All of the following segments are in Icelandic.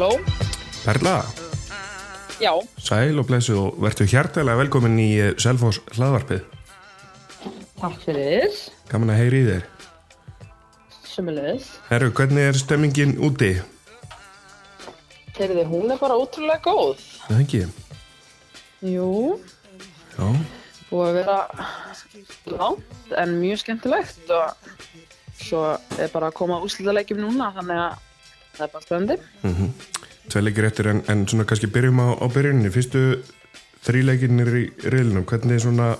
Halló, Perla, já, sæl og blessu og verður hjartalega velkomin í eh, Selfoss hlaðvarpið. takk fyrir, Gaman að heyri í þér. sömulegis. Herru, hvernig er stemmingin úti? Heyrði, hún er bara ótrúlega góð. Það er ekki? Jú, Já, búið að vera langt en mjög skemmtilegt og svo er bara að koma úslítalegjum núna þannig að það er bara spennandi. tveir eftir en, en svona kannski byrjum á, á byrjuninni. Fyrstu þríleikinnir í reilinum, hvernig svona,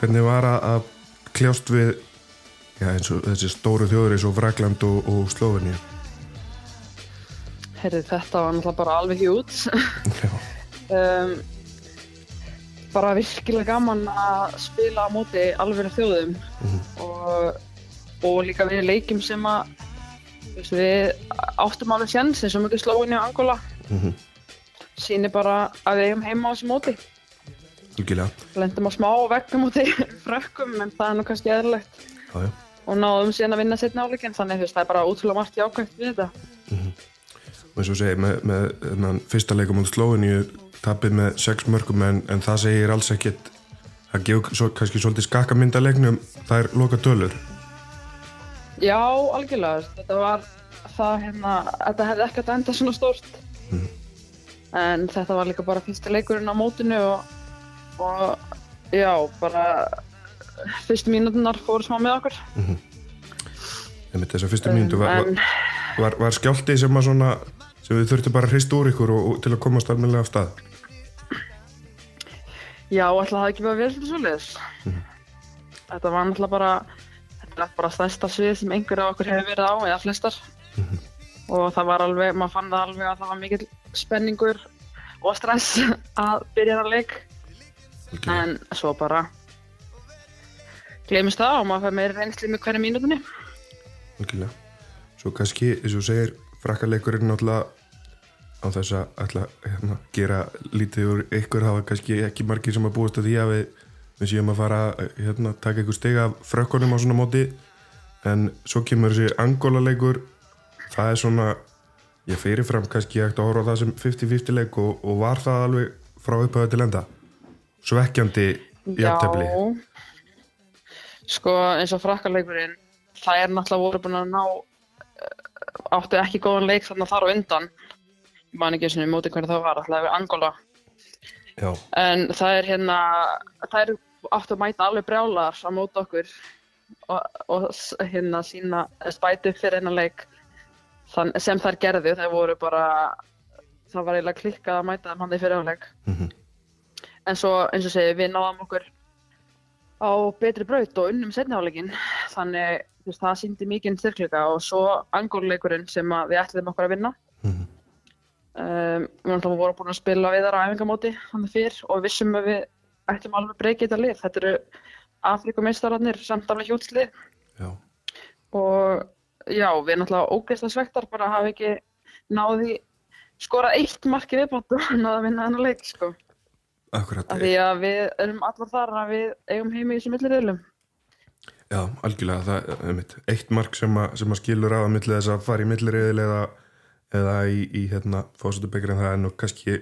hvernig var að- kljást við já, eins og þessi stóru þjóður eins og Frakland og, og Slovenia? Heyrði, þetta var náttúrulega bara alveg hjút. Um, bara virkilega gaman að spila á móti alveg þjóðum og, og líka við leikjum sem að við áttum alveg sjans eins og mjög slóinni á Angola. Mhm. sýnir bara að við eigum heima á þessu móti. Algjörlega. lendum á smá veggum móti frökkum en það er nú kannski eðlilegt. Já, já. og náðum síðan að vinna setna áleikin þannig veist, það er bara útrúlega margt jákvæmt við þetta. Og eins og segir, með, með þennan fyrsta leikum á Sloveníu tapið með sex mörgum en, en það segir alls ekkit það gefur svo, kannski svolítið skakkamyndalegnum það er loka tölur Já, algjörlega. Þetta var það hérna, þetta hefði ekkert enda svona stórt. En þetta var líka bara fyrsta leikurinn á mótinu og, og já, bara fyrstu mínútunar fóru smá með okkur. en þess að fyrstu mínútu var, var, var skjálti sem að svona sem við þurftum bara að hrista úr ykkur og, og til að komast almennilega af stað já, ætla það ekki verið fyrir svoleiðis. Þetta var náttúrulega bara, þetta er bara stærsta svið sem einhver af okkur hefur verið á, eða flestar. Og það var alveg, maður fann það alveg að það var mikill spenningur og stress að byrja það leik. En svo bara glemist það og maður fær meiri reynsli með hverja mínútinni. Algjörlega. Svo kannski, eins og segir, frakkaleikurinn náttúrulega á þess að ætla hérna, gera lítið úr ykkur hafa kannski ekki margir sem að búast að því að við, við séum að fara hérna, taka ykkur steg af frökkunum á svona móti. En svo kemur þessi Angola leikur það er svona ég fyrir fram kannski ekkert að horfa á það sem 50-50 leik og, og var það alveg frá upphauða til enda? Svekkjandi jafntefli. Sko eins og frakkarleikurinn, það er náttúrulega voru búin að ná, eh, áttu ekki góðan leik þarna þar á undan. Ég man ekki eins og móti hvernig það var, alltaf yfir Angola. Já, En það er hérna, það er áttu að mæta alveg brjálar á móti okkur og, og hérna sína spæti upp fyrir hennar leik Þann, sem þær gerðu, þær voru bara, það var eiginlega klikkað að mæta þeim hann í fyrirháleik. Mhm. En svo eins og segi, við náðum okkur á betri braut og unnum setniháleikin. Þannig það síndi mikið styrkleika og svo angóluleikurinn sem við ætlum okkur að vinna. Mhm. Um, við vorum búin að spila við þar á æfingamóti þannig fyrr og vissum að við ættum alveg breykið þetta lið. Þetta eru Afrikumeistararnir samt alveg hjúlslið já, og já, við erum náttúrulega ógeðslega svektar bara að hafa ekki náði skora eitt marki viðbótt og náða að vinna þennan leik sko. akkurat Af því að við erum allar þar að við eigum heimi í þessum millirriðlum. Já, algjörlega, það er einmitt eitt mark sem, a, sem að skilur að að milli þess að fara í milliriðil eða, í, í hérna, fósutubekri en það er nú kannski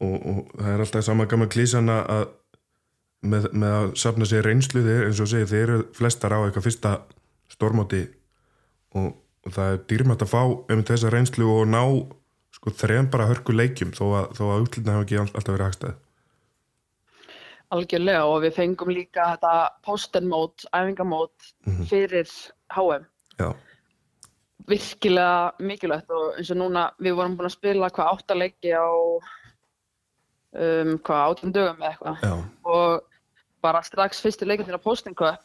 og, og það er alltaf sama gaman klísan að með, með að safna sér reynslu þeir, eins og segir, þeir eru flestar á eitthvað fyrsta stormóti og, og það er dýrmætt að fá um þessa reynslu og ná sko þrejum bara hörku leikjum þó að, þó að útlýtna hafa ekki alltaf verið hagstæð. Algjörlega og við fengum líka þetta postenmót, æfingamót fyrir HM. Já, Virkilega mikilvægt og eins og núna við vorum búin að spila hvað átta leiki á um, hvað átjum dögum eða eitthvað. Og bara strax fyrstu leikin til að Posting Cup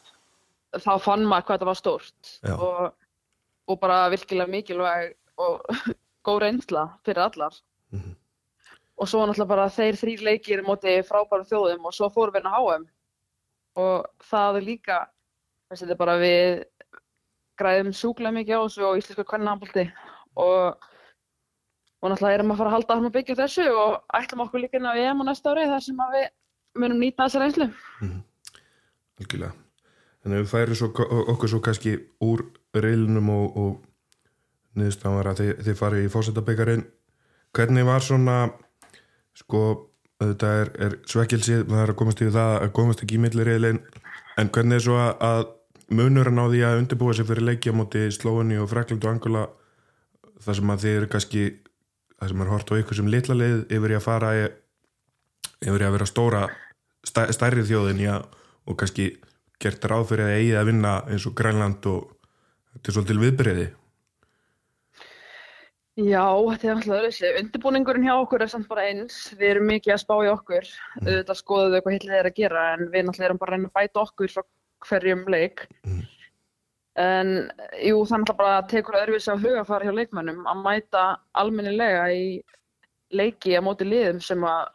þá fann maður hvað þetta var stórt. Og, og bara virkilega mikilvæg og góð reynsla fyrir allar. Mhm. og svo náttúrulega bara þeir þrýr leikir móti frábærum þjóðum og svo fórum við inn á HM og það er líka þessi þetta er bara við græðum sjúklega mikið á þessu og íslensku kvennahambólti og og náttúrulega erum að fara að halda hann að byggja þessu og ætlum okkur líka inn á EM á næsta ári þar sem að við munum nýta þessa reynslu. algjörlega en ef við færum svo, okkur svo kannski úr reilunum og, og niðurstaðan var að þið, farið í fósettabekarin hvernig var svona sko, þetta er, er svekkilsið, það er að komast í það að komast ekki í milliriðlein en hvernig er svo að, að munurinn á því að undirbúa sig fyrir leikja móti Slóini og Frakland og Angola þar sem að þið eru kannski þar sem er hort á ykkur sem litla leið yfir í að fara í, yfir í að vera stóra stæ, stærri þjóðin að og kannski gert ráð fyrir að eigið að vinna eins og Grænland og þetta er svolítil viðbreyði Já, þetta er alltaf öðruðsli. Undirbúningurinn hjá okkur er samt bara eins. Við erum mikið að spá í okkur. Mm. Auðvitað skoðum við hvað hillið er að gera en við náttúrulega erum bara að reyna að bæta okkur frá hverjum leik. Mm. En jú, þannig að bara tekur öðruvísi á hugafari hjá leikmönnum að mæta almennilega í leiki á móti liðum sem að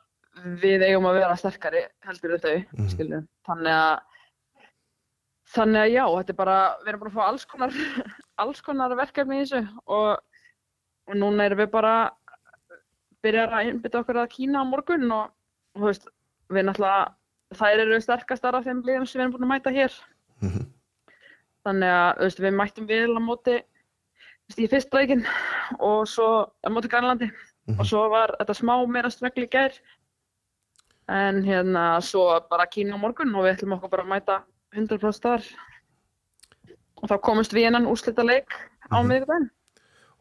við eigum að vera sterkari heldur þau, skiljum. Þannig að Þannig að já, þetta er bara, við erum bara að fá alls konar, alls konar verkefni í þessu og, og núna erum við bara byrjar að innbytta okkur að Kína á morgun og, og veist, við náttúrulega, þær eru sterkastar af þeim liðum sem við erum búin að mæta hér. Mhm. Þannig að, veist, við mættum vel á móti, veist, í fyrsta leikin og svo á móti Grænlandi Mhm. og svo var þetta smá meira stregli gær. En hérna, svo bara Kína á morgun og við ætlum okkur bara að mæta 100% þar. Og þá komumst við innan úrslita leik á Mhm. miðvikudaginn.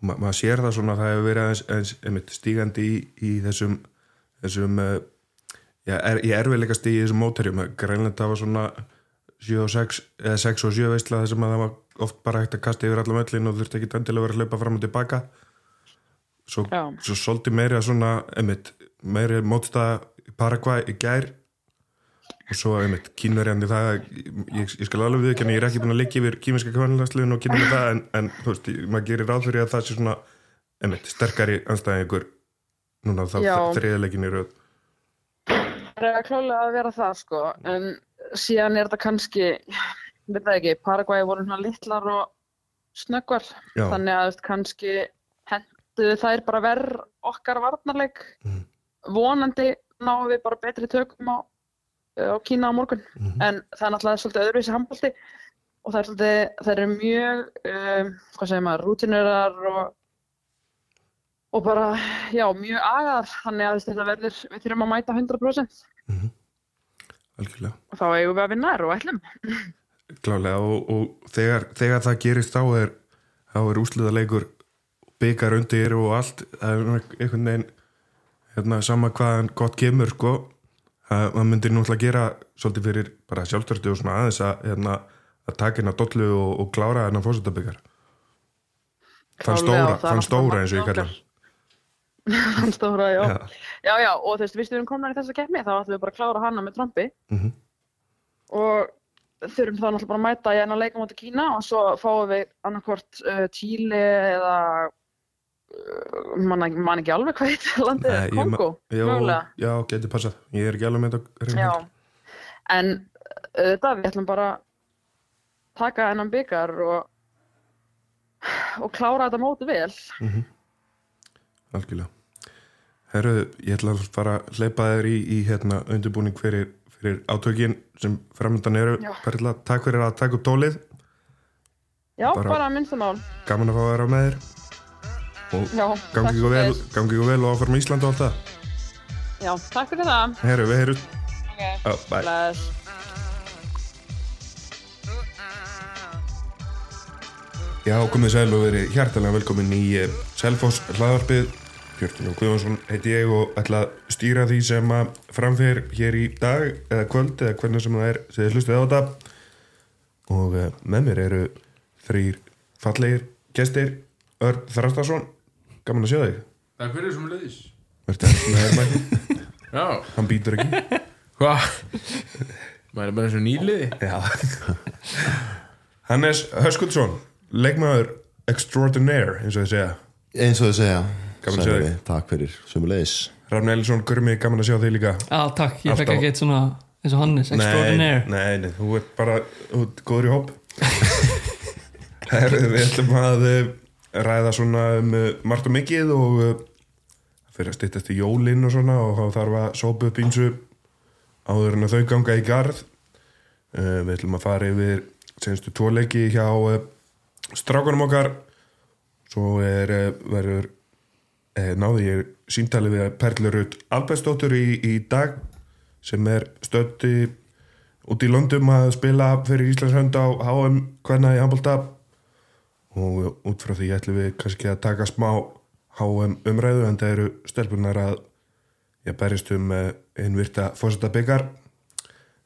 og ma maður sér það svona að það hefur verið aðeins, aðeins stígandi í, í þessum þessum já, er, í erfiðleikast í þessum móterjum Grænlanda var svona 7 og 6 eða 6 og 7 veistla þessum að það var oft bara hægt að kasta yfir allar möllin og þurfti ekki endilega að vera að hlaupa fram og tilbaka. Svo, svo svolítið meiri að svona einmitt, meiri mótstaða í Paraguay í gær og svo einmitt kínverjandi það ég, ég skal alveg viðkjanna, ég er ekki búin að liggja yfir kýminska kvæmlandsliðin og kynna með það en, en þú veist, maður gerir ráð fyrir að það sé svona einmitt, sterkari anstæðingur núna þá í röð Það er klálega að vera það sko, en síðan er þetta kannski, veit það ekki, Paraguay voru svona litlar og snöggvar, þannig að kannski henduðu þær bara verð okkar varnarleik, Mhm. vonandi náum við bara betri tökum á, á Kína á morgun, Mhm. en það er náttúrulega svolítið öðruvísi handbólti og það er svolítið, það eru mjög, um, hvað segir maður, rútinurar og og bara, já, mjög agaðar, þannig að þetta verður, við þurfum að mæta 100%. algjörlega. Og þá eigum við að vinna þær og ætlum. klálega og, og þegar, þegar það gerist þá er, þá er úsliða leikur byggar undir og allt. Það er einhvern veginn hérna, sama hvaðan gott kemur sko. Það, myndir náttúrulega gera svolítið fyrir bara sjálfstörstu og svona aðeins að, hérna, að taka hérna dollu og, og klára hérna fórsetabyggar þann stóra, þann stóra eins og ég markmið kalla okkar. Þann stóra, já. Já. já. Já, og þú veist, við styrum komnar í þessa keppni, þá ætlum við bara að klára hana með trombi Mhm. og þurfum þá náttúrulega bara að mæta í enn að leika móti Kína og svo fáum við annarkvort uh, Tíli eða uh, man, ekki- man ekki alveg hvað heit landið, Nei, Kongo, já, mögulega. já, getur passað ég er ekki alveg með þetta en auðvitað, við ætlum bara að taka ennan byggar og, og klára þetta móti vel. Algjörlega Herru, ég ætla að fara að hleypa þér í, í hérna, undirbúning fyrir, fyrir átökin sem framöndan eru. Perla, takk fyrir að taka upp tólið Já, Bara- bara, minnstamál. gaman að fá að vera með þér og Já, gangi ykkur vel, vel og áfram Ísland og allt það Já, takk fyrir það. Herru, við heyrum Ok, Já, bye. bless. Já, komið sæl og verið hjartalega velkomin í Selfoss hlaðarpið Hjörtur og Guðvansson heiti ég og ætla að stýra því sem að framfyrir hér í dag eða kvöld eða hvernig sem það er sem þið hlustið á þetta. Og uh, með mér eru þrýr fallegir gestir. Örn Þrastarsson gaman að sjá þig. Takk fyrir sem leiðis. Verður þetta með hermæki Já, hann býtur ekki? Maður er bara eins og nýliði. Já. Hannes Höskuldsson leikmaður extraordinaire eins og þið segja eins og þau segja. Gaman að sjá þig. þig. takk fyrir, sumulegis Rafn Elísson, Gurmi, gaman að sjá þig líka. Já, takk, ég Alltaf- fekk ekki eitt svona eins og Hannes, extraordinaire. Nei, nei, nei, þú ert bara þú ert góður í hóp Herðu, Við ætlum að eh, ræða svona um eh, margt og mikið og uh, fyrir að styttast í jólinn og svona og þá þarf að sópa upp ímsu áður en að þau ganga í garð. Uh, Við ætlum að fara yfir senstu tvo leiki hjá uh, strákunum okkar svo er, uh, verður eh, náði ég síntali við Perlurut Albersdóttur í, í dag sem er stötti út í Londum að spila fyrir Íslands hönd á HM hvernig í handbólta og út frá því ætlum við kannski að taka smá HM umræðu en það eru stelpunar að ég berist um eh, einn virta fórseta byggar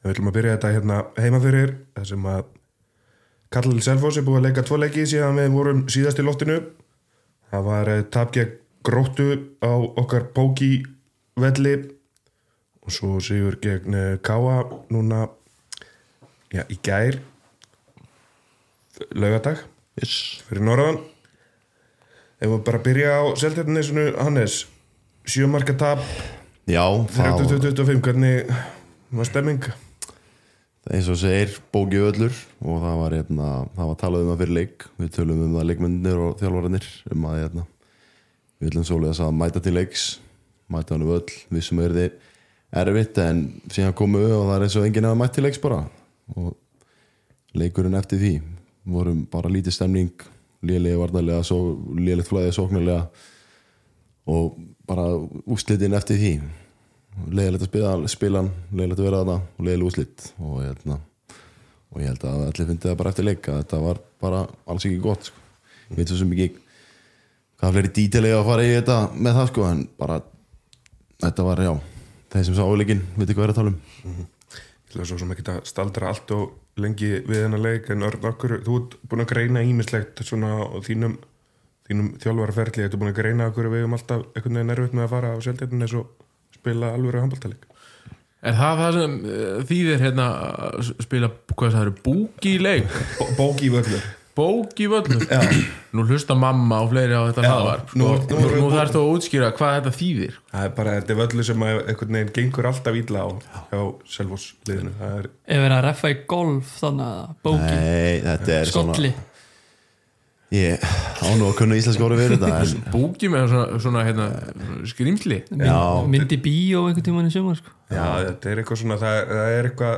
við ætlum að byrja þetta hérna heima fyrir þar sem að Karl Selfoss er búið að leika tvo leiki síðan við vorum síðast í loftinu. Það var eh, tap gegn gróttu á okkar bóki velli og svo sigur gegn eh, Káa núna já, í gær laugadag yes. fyrir norðan. Ef við bara byrja á Seltjarnisunu Hannes sjömarka tap Já, það 30-25 hvernig var stemming eins og segir bóki öllur. Og það var, hérna, það var talað um það fyrir leik. Við tölum um það leikmyndir og þjálfararnir um að hérna, við viljum svoleiðis að mæta til leiks mæta hann um öll, við sem er þið erfitt en síðan komum við og það er eins og enginn að mæta til leiks bara. Og leikurinn eftir því vorum bara lítið stemning lélega varnarlega, lélegt flæðið sóknarlega. Og bara úslitin eftir því leiðilegt að spila, spila leiðilegt að vera þarna og leiðileg úslit og, hérna, og ég held að allir fyndi það bara eftir leika þetta var bara alls ekki gott sko. ég veit svo sem ekki hvað fleiri dítilega að fara í þetta með það sko en bara þetta var já, þeir sem sá áleikin veit ekki hvað er að tala um. Ég ætla svo sem ekki að staldra allt og lengi við hennar leik en örn okkur, þú ert búin að greina ímislegt svona á þínum, þínum þjálfarferðli, þú ert búin að greina okkur við um alltaf einhvern veginn erfitt með að fara á sjálfdættin eins og spila alveg handbóltaleik Er það það sem uh, þýðir hérna að spila, hvað það eru, búki í leik? Bóki í völlur. Bóki í völlum? Nú hlusta mamma og fleiri á þetta Já, hlaðvarp sko. nú- Nú, nú nú, þarfst þú að útskýra hvað þetta þýðir. Það er bara, þetta er völlur sem einhvern veginn gengur alltaf ítla á hjá Selvós liðinu. Það er, Ef verið að reffa í golf þannig að bóki, Nei, þetta er skolli Ég á nú að kunna íslensk orði fyrir þetta en Búki með svona, svona hérna, skrýmsli Já. myndi bíó einhvern tímann í sumar sko. já, þetta er eitthvað svona það, það er eitthvað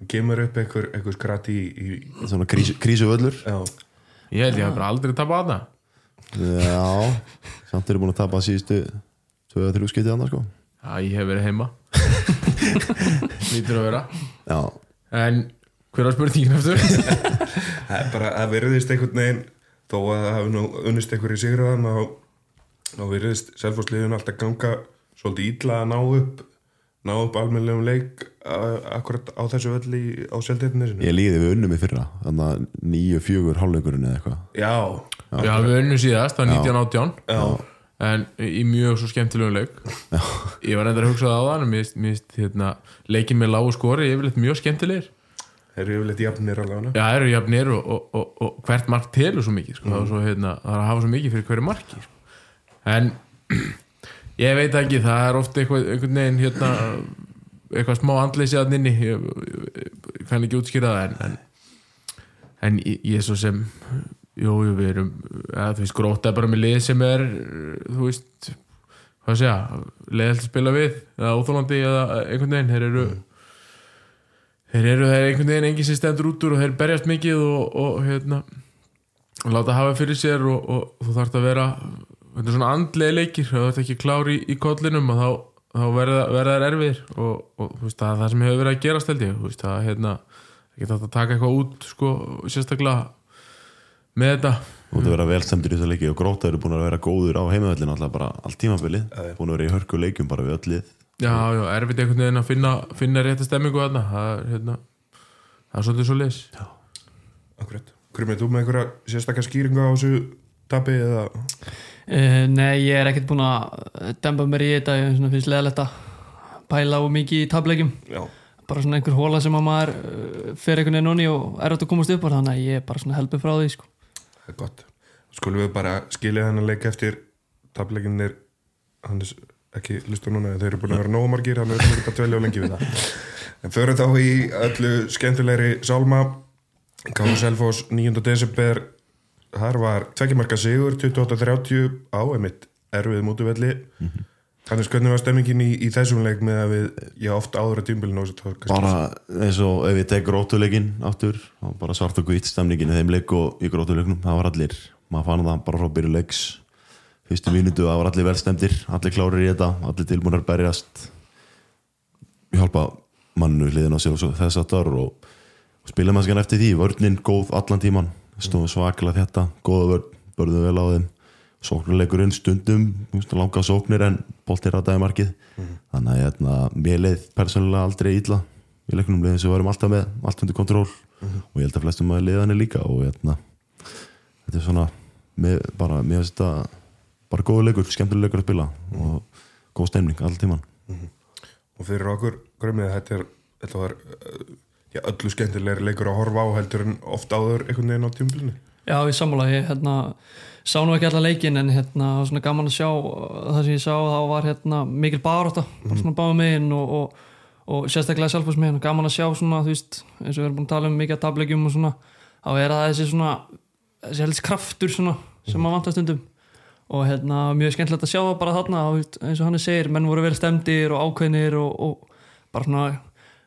það kemur upp einhver, einhver skrat í, í svona krísu, krísu völlur já, Ég held ég hef bara aldrei tapað að það. Já, samt eru búin að tapa síðustu 2-3 skiptið annars sko. Já, ég hef verið heima. Lítur að vera. Já, En hver var spurningin eftir? það er bara, það verðist einhvern veginn þó að það hafi nú unnist einhverju sigraðan þá verðist Selvós liðinu alltaf ganga svolítið ítla að ná upp ná upp almennlegum leik akkurat á þessu völli á Seldjarni ég líði við unnum í fyrra Þannig að 9-4 hálfleikurinn eða eitthvað. Já, Já, við unnum síðast, það var 1918 já, En í mjög svo skemmtilegum leik. Ég var endur að hugsa það á þann hérna, leikin með lágu skori Yfirleitt mjög skemmtilegir eru yfirleitt jafnir hana Já, eru jafnir og, og, og, og hvert mark telur svo mikið sko. er svo, hérna, það er að hafa svo mikið fyrir hverju marki sko. En ég veit ekki, það er oft eitthvað, einhvern veginn hérna, eitthvað smá andleysi að nynni ég, ég, ég kann ekki útskýra það en, en, en ég, ég er svo sem jú, jú, við erum eða, þú veist, gróta bara með lið sem er þú veist, hvað segja leiðalt að spila við, eða óþólandi eða einhvern veginn, þeir eru þeir eru þeir einhvern veginn engin sem stendur út úr og þeir berjast mikið og, og hérna og láta hafa fyrir sér og, og þú þarft að vera þetta er svona andlega leikir þú þarft ekki klári í, í kollinum og þá, þá verða, verða þær erfir og, og þú veist, það er það sem hefur verið að þú veist, það er hérna ekki þátt að taka eitthvað út sko, sérstaklega með þetta. Þú ert að vera vel stemdur í þessu leiki og gróta eru búin að vera góður á heimavellin alltaf bara allt tímabilið búin að vera í hörku leikjum bara við öll lið já, já, erfitt einhvern veginn að finna, finna rétta stemmingu þarna. Það er hérna það er svolítið svo leis akkurat, Krumið, þú með einhverja sérstakka skýringu á þessu tapi eða? Uh, Nei, ég er ekkert búin að demba mér í þetta, ég svona finnst leðalegt að pæla á mikið í tablegjum já, bara svona einhver hóla sem að maður uh, fer einhvern veginn onni og er átt að komast upp á. Þannig að ég er bara svona helpið frá því sko. það er gott. Skulum við bara skilja þennan leik eftir. Tablegin er hann er ekki listu núna þeir eru búin að vera nógu margir þannig að við erum ekki að dvelja á lengi við það. En förum þá í öllu skemmtilegri sálma. Káru Selfos 9. desember. Þar var tvekkjumarka sigur 28-30 á emitt erfið mútuvelli Þannig hvernig var stemmingin í, í þessum leik með að við, já oft áður að svo bara eins og ef ég tek grótuleikin áttur, bara svart og hvít stemningin í þeim leik og í grótuleiknum, það var allir maður fann það bara frá byrju leiks fyrstu mínutu það var allir velstemdir, allir klárir í þetta allir tilbúinir að berjast. Hjálpa mannu hliðin á sér og þess að þar og, spila maður skæn eftir því, vörninn góð allan tíman, stóðum svaklega þetta góða vörn, börðum vel á þeim. Sóknarleikurinn stundum langa sóknir en boltir að dæmarkið þannig að hérna, mér leið persónulega aldrei illa í leiknum leiðin sem við varum alltaf með, allt undir kontról. Og ég held að flestum að leiðan er líka og hérna, þetta er svona með, bara, mér finnst þetta bara góða leikur, skemmtilega leikur að spila og góð stemning all tíman og fyrir okkur grömmið þetta er þetta var uh, já, öllu skemmtilegri leikur að horfa á heldur en oft áður einhvern veginn á tímbilinu Já, ég sammála, ég hérna, sá nú ekki alla leikin en hérna, svona gaman að sjá það sem ég sá, þá var hérna, mikil baróta, bara svona báða megin og, og, og sérstaklega sjálfhúsmegin gaman að sjá svona, þú veist, eins og við erum búin að tala um mikið að tablegjum og svona, þá er það þessi svona, þessi helst kraftur svona, sem maður vantar stundum og hérna, mjög skemmtilegt að sjá það bara þarna eins og hann segir, menn voru vel stemdir og ákveðnir og, og bara svona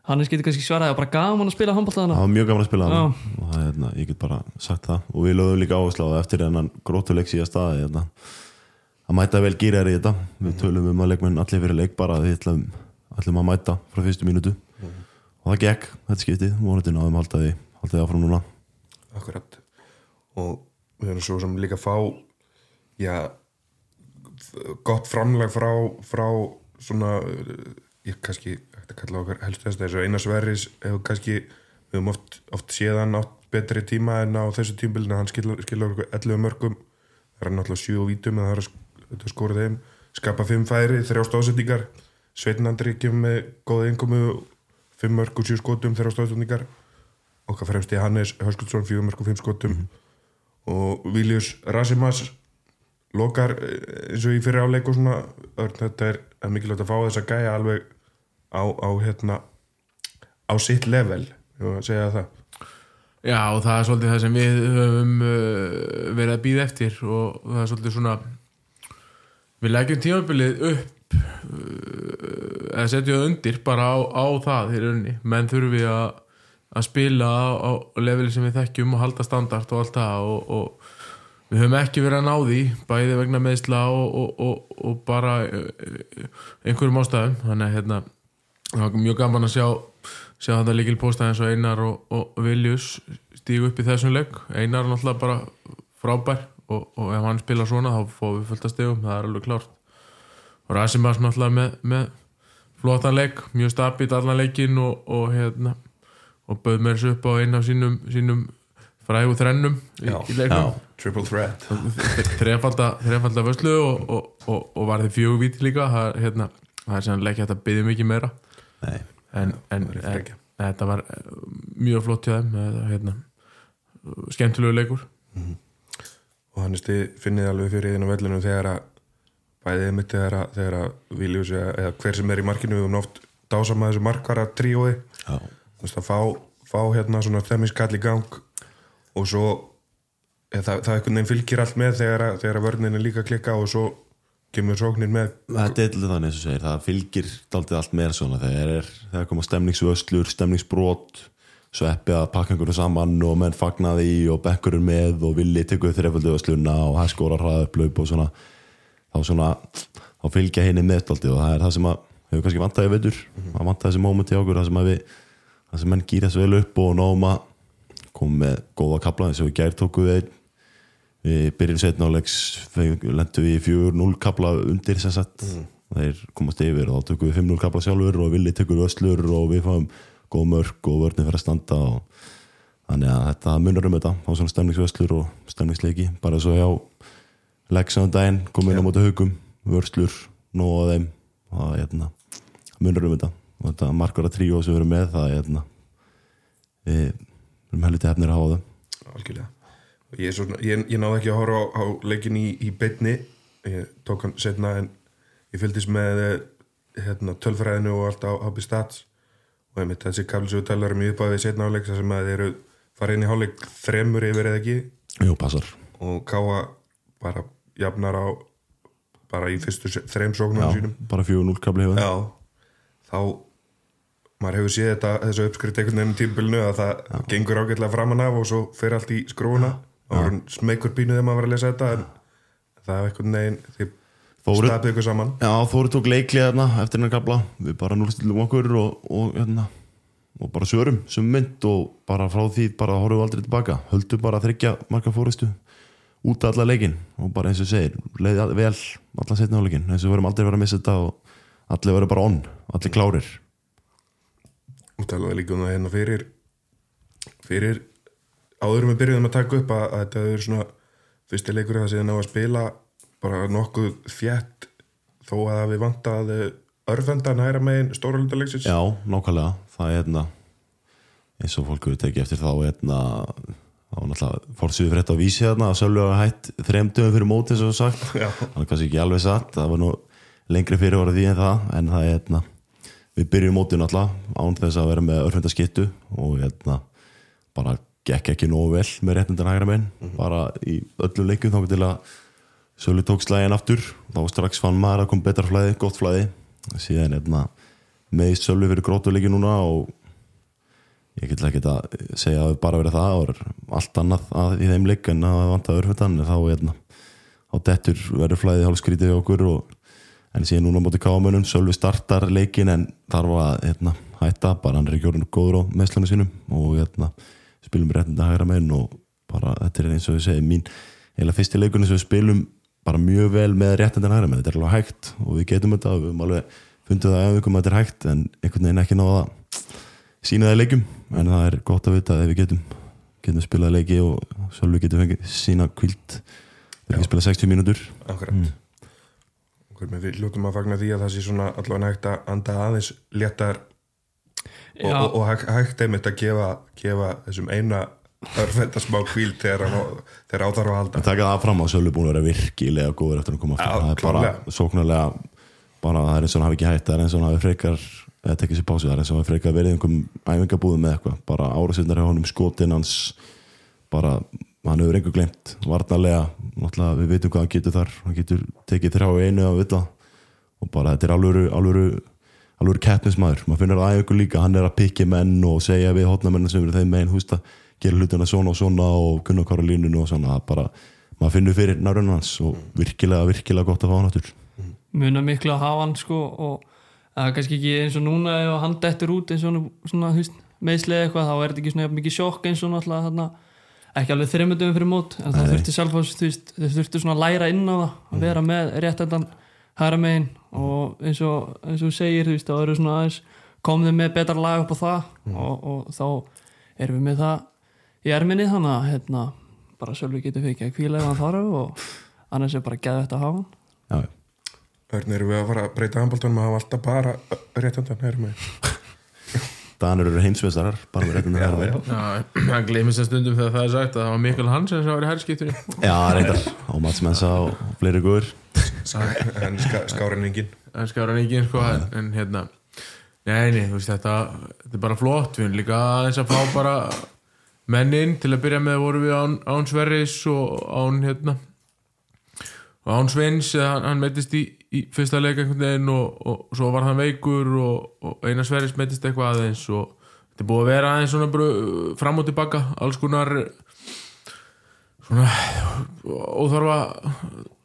hann getur kannski svaraði og bara gaman að spila handbóltaðana það var mjög gaman að spila Já. hana og það, er, hérna, ég get bara sagt það. Og við lögum líka áherslu á það eftir hennan grótuleik síðast staði hérna, að mæta vel gýrjar í þetta. Við tölum um að leikmenn allir fyrir leik bara að við ætlum, ætlum að mæta frá fyrstu mínútu. Og það gekk, þetta skiptið. Vonandi náðum halda því, halda því áfram núna. Akkurat. Og við erum svo sem líka að fá já gott framlag frá, frá svona ég kannski hægt að kalla okkar helst þess þessu eina sverris hefur kannski við höfum oft, oft séðan átt betri tíma en á þessu tímbilinu hann skilur okkur 11 mörgum. Það er náttúrulega 7 og vítum það er að skora þeim skapa 5 færi, 3 stóðsendingar Sveitnandri kemur með góða innkomu 5 mörg og 7 skotum 3 stóðsendingar okkar fremst í Hannes Höskuldsson 4 mörg og 5 skotum. Og Viljus Rasimas lokar eh, eins og í fyrir áleik og svona Örn, þetta er mikilvægt að fá þess að gæja alveg á, á hérna á sitt level ég var að segja það. Já og það er svolítið það sem við höfum uh, verið að býða eftir og það er svolítið svona við leggjum tímabilið upp uh, eða setjum það undir bara á, á það í rauninni. Menn þurfum við að, að spila á, á leveli sem við þekkjum og halda standart og allt það og, og við höfum ekki verið að ná því bæði vegna meðsla og, og, og, og bara uh, einhverjum ástæðum. Þannig að hérna það var mjög gaman að sjá sjá þetta líkil posta eins og Einar og, og Viljus stígu upp í þessum leik Einar er náttúrulega bara frábær og, og ef hann spila svona þá fóðum við fullt að stegum, það er alveg klárt. Og Rasimas náttúrulega með, með flottan leik, mjög stabít allan leikin og, og hérna og bauð mér þessu upp á einu af sínum, sínum frægu þrennum í, í leiknum triple threat. Þrefalda, þrefalda vöslu og, og, og, og var þið fjögur víti líka. Það, hérna, er hægt að byggja mikið meira. Nei. en, en, en þetta var eh, mjög flott hjá þeim hérna, skemmtilegu leikur. Og hann finnið alveg fyrir á vellinu þegar að bæðið mitt þegar að, þegar að Viljus eða, eða hver sem er í markinu við höfum oft dásama þessu markvara tríói. Þú veist, að fá, fá hérna svona þemmiskall í gang og svo það, það einhvern veginn fylgir allt með þegar, að- þegar að vörnin er líka klikka og svo kemur sóknin með. Þetta er til þannig eins og segir, það fylgir daldið allt meira svona. Þegar er, þegar koma stemningsvöslur, stemningsbrot sveppi að pakka einhverju saman og menn fagnaði í og bekkurinn með og villi tekur þrefaldu vösluna og hæð skóra hraðuplaup og svona þá svona, þá fylgja henni með daldið og það er það sem að hefur kannski vantæði veitur, að vantæði þessi mómenti á okkur það sem að við, það sem menn gýra þessu vel upp og náum að koma með góða kapla eins og við gær tóku við einn við byrjum setna áleiks lendum við í 4-0 kapla undir sem sagt. Þeir komast yfir og þá tökum við 5-0 kapla sjálfur og Vili tekur öslur og við fáum góð mörg og vörnir fyrir að standa og þannig að þetta munar um þetta á svona stemningsvöslur og stemningsleiki. Bara svo hjá leggsaðan daginn komum inn á móti haugum vörslur, nóg að þeim. Og hérna, munar um þetta. Og þetta markvara tríó sem við erum með það er hérna, við erum helviti hefnir að hafa það. Algjörlega ég, svona, ég, ég náði ekki að horfa á, á leikin í, í beinni. Ég tók hann setna en ég fylgdist með eh, hérna, tölfræðinu og allt á HB Stats. Og einmitt þessi kafli sem við talar um í uppæði setna áleik þar sem að þeir eru farið inn í hálfleik þremur yfir eða ekki? Jú, passar. Og káa bara jafnar á bara í fyrstu se- þrem sóknum Já, sínum. bara 4-0 kapli hefur Já, þá maður hefur séð þetta, þessu uppskrift einhvern veginn tímbilinu að það gengur ágætlega framan af og svo fer allt í skrúuna þá er hann smeykur pínu þegar maður var að lesa þetta en það er veginn þið Þóri, stapið ykkur saman. Já, Þóri tók leiklið þarna eftir hennar kapla við bara núlstilum okkur og, og, hérna, og bara svörum sem mynd og bara frá því bara horfum við aldrei tilbaka. Höldum bara að þryggja marga fóristu út af alla leikin og bara eins og segir leiði all- vel allan setna áleikin eins og við verum aldrei verið að missa þetta og allir verið bara on, allir klárir. Og talaði líka um það hérna fyrir fyrir áður við byrjuðum að taka upp að, að þetta er svona fyrsti leikur það síðan á að spila bara nokkuð fjett þó að við vantað örfendan hæra megin stóra hluta leiksins. Já, nákvæmlega, það er hérna eins og fólk eru tekið eftir þá hérna þá náttúrulega fórsýðu frétt á vísi hérna að hafa hætt þremdöfum fyrir móti eins og sagt, það er kannski ekki alveg satt það var nú lengri fyrir orðið því en það en það er hérna við byrjum mótið náttúrulega án þess að vera með örfenda skittu og hérna bara gekk ekki nógu vel með réttundan hægra menn. Bara í öllum leikum þá til að Sölvi tók slægin aftur. Þá strax fann maður að kom betra flæði, gott flæði. Síðan hérna meðist Sölvi fyrir grótuleiki núna og ég get ekki að segja að bara verið það og allt annað að í þeim leik en að vanta örfendan þá hérna á dettur verður flæði hálfskrítið við okkur og en síðan núna móti kámunum Sölvi startar leikin en þarf að hérna, hætta, bara hann er ekki orðin góður á meðslunum sínum og hérna spilum réttinda hægra meginn og bara þetta er eins og við segjum mín eða fyrsti leikunni sem við spilum bara mjög vel með réttinda hægra meginn, þetta er alveg hægt og við getum þetta og við höfum alveg fundið það að þetta er hægt en einhvern veginn ekki náða að sína það í leikum en það er gott að vita ef við getum getum spilað leiki og Sölvi getum fengið sína kvilt við erum ekki spilað 60 mínútur. Akkurat. Mm. við ljótum að fagna því að það sé svona allavega hægt að anda aðeins léttar og, og, og hægt- hægt einmitt að gefa, gefa þessum eina örfenda smá kvíl þegar, á- þegar áþarf að halda. Að taka það fram að Sölvi búin að vera virkilega góður eftir að koma aftur. Það er bara sóknarlega bara það er eins og hann hafi ekki hægt það er eins og hann hafi frekar eða tekið sér pásu, það er eins og hann hafi frekar verið einhverjum æfingabúðum með eitthvað, bara árasindar hjá honum skotin hans bara, hann hefur einhver glemt varnarlega, náttúrulega við veitum hvað hann getur þar. Hann getur tekið þrjá í einu að vita og bara þetta er alvöru alvöru, alvöru keppnismæður maður finnur það æfingu líka, hann er að pikki menn og segja við hotnamennin sem eru þeim megin hústa, gera hlutina svona og svona og kunna hvora línunu og svona, bara maður finnur fyrir nærunum hans og virkilega, virkilega gott að fá hann aftur. Muna miklu að hafa hann sko og það er kannski ekki eins og núna ef hann dettur út eins og svona, meðslega eitthvað þá er þetta ekki svona mikið sjokk eins og náttúrulega þarna ekki alveg þreymundum fyrir mót en það þurfti Selfoss, hæra megin og eins og, eins og þú segir, þú veist, þá eru svona aðeins komðið með betra lag upp á það og, og þá erum við með það í erminni þannig að hérna, bara Sölvi getur fyrir að kvíla ef hann þarf og annars er bara geðvægt að hafa hann. Örn erum við að fara að breyta handbóltanum að hafa alltaf bara réttandan hæra megin Danir eru heimsveistarar bara með réttin að vera Já, hann gleymir sér stundum þegar það er sagt að það var Mikkel Hansen sem var í herrskiptunni Já, reyndar, og Mats Mensa og fleiri góður en skárenningin en ekki sko, en, en hérna nei, nei, þú veist þetta þetta er bara flott, við erum líka aðeins að fá bara mennin til að byrja með vorum við án, án Sverris og án hérna og án Sveins, eða hann, hann meitist í, í fyrsta leik einhvern veginn og, og, svo var hann veikur og, og eina Sverris meitist eitthvað aðeins og þetta er búið að vera aðeins svona bara, fram og tilbaka, alls konar svona óþarfa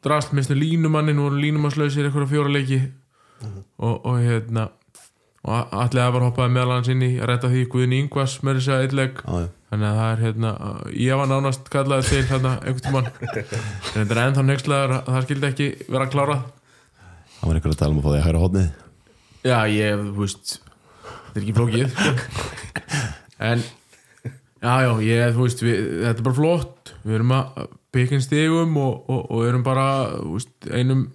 drast. Minnstu línumannin voru línumanslausir eitthvað fjóra leiki. Og, og hérna og allir að var hoppaði meðal hans inn í að rætta því Guðin Ingvas með þess að eitthvað já. þannig að það er hérna ég var nánast kallaði til hérna einhvern tímann. En þetta er ennþá nextlegar að það skildi ekki vera klárað Það var einhver að tala um að fá því að hæra hóðnið Já, ég, þú veist þetta er ekki flókið. En já, já, ég, þú veist við, þetta er bara flott. Við erum að byggja stigum og, og, og erum bara þú veist, einum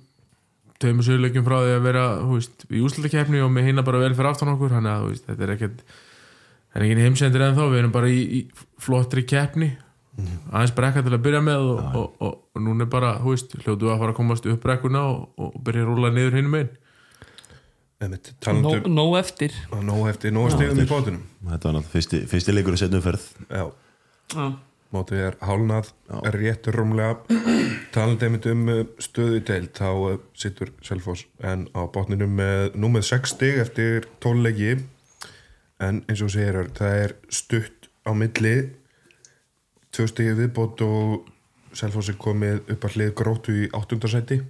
tveimur söguleikjum frá því að vera þú veist, í úslutakefni og með hinna bara vel fyrir aftan okkur. Þannig að þú veist, þetta er ekkert það er ekki heimsendir ennþá, við erum bara í, í flottri keppni aðeins brekka til að byrja með og, og, og, og núna er bara, þú veist, hljótu að fara að komast upp brekkuna og, og byrja að rúla niður hinum einn Einmitt, Nó, nóg eftir. Að nóg eftir nóg stegum í bótunum Þetta var náttúrulega fyrsti, fyrsti leikur í setnum ferð já, Já. mótið er hálnað er réttur rúmlega. Talandi einmitt um uh, stöðu í deild. Þá uh, sittur Selfoss en á botninum með númið 6 stig eftir 12 leiki. En eins og segir það er stutt á milli tvö stigi viðbót og Selfossi komið upp að hlið gróttu í áttundasæti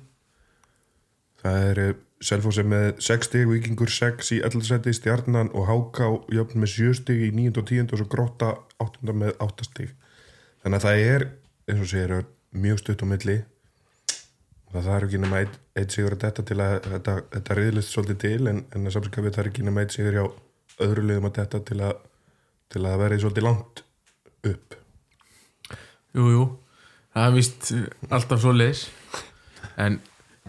það er eh, Selfossi með 6 stig, Víkingur 6 í 11 seti, Stjarnan og Háká jöfn með 7 stig í 9 og 10 og svo grótta 8 með 8 stig. Þannig að það er, eins og segir mjög stutt á milli. Það þarf ekki nema eitt, eitt sigur að þetta til að þetta, þetta riðlist svolítið til en, en samskapið er ekki nema eitt sigur hjá öðru liðum að þetta til að til að það verði svolítið langt upp Jú, jú, það er vist alltaf svo leis en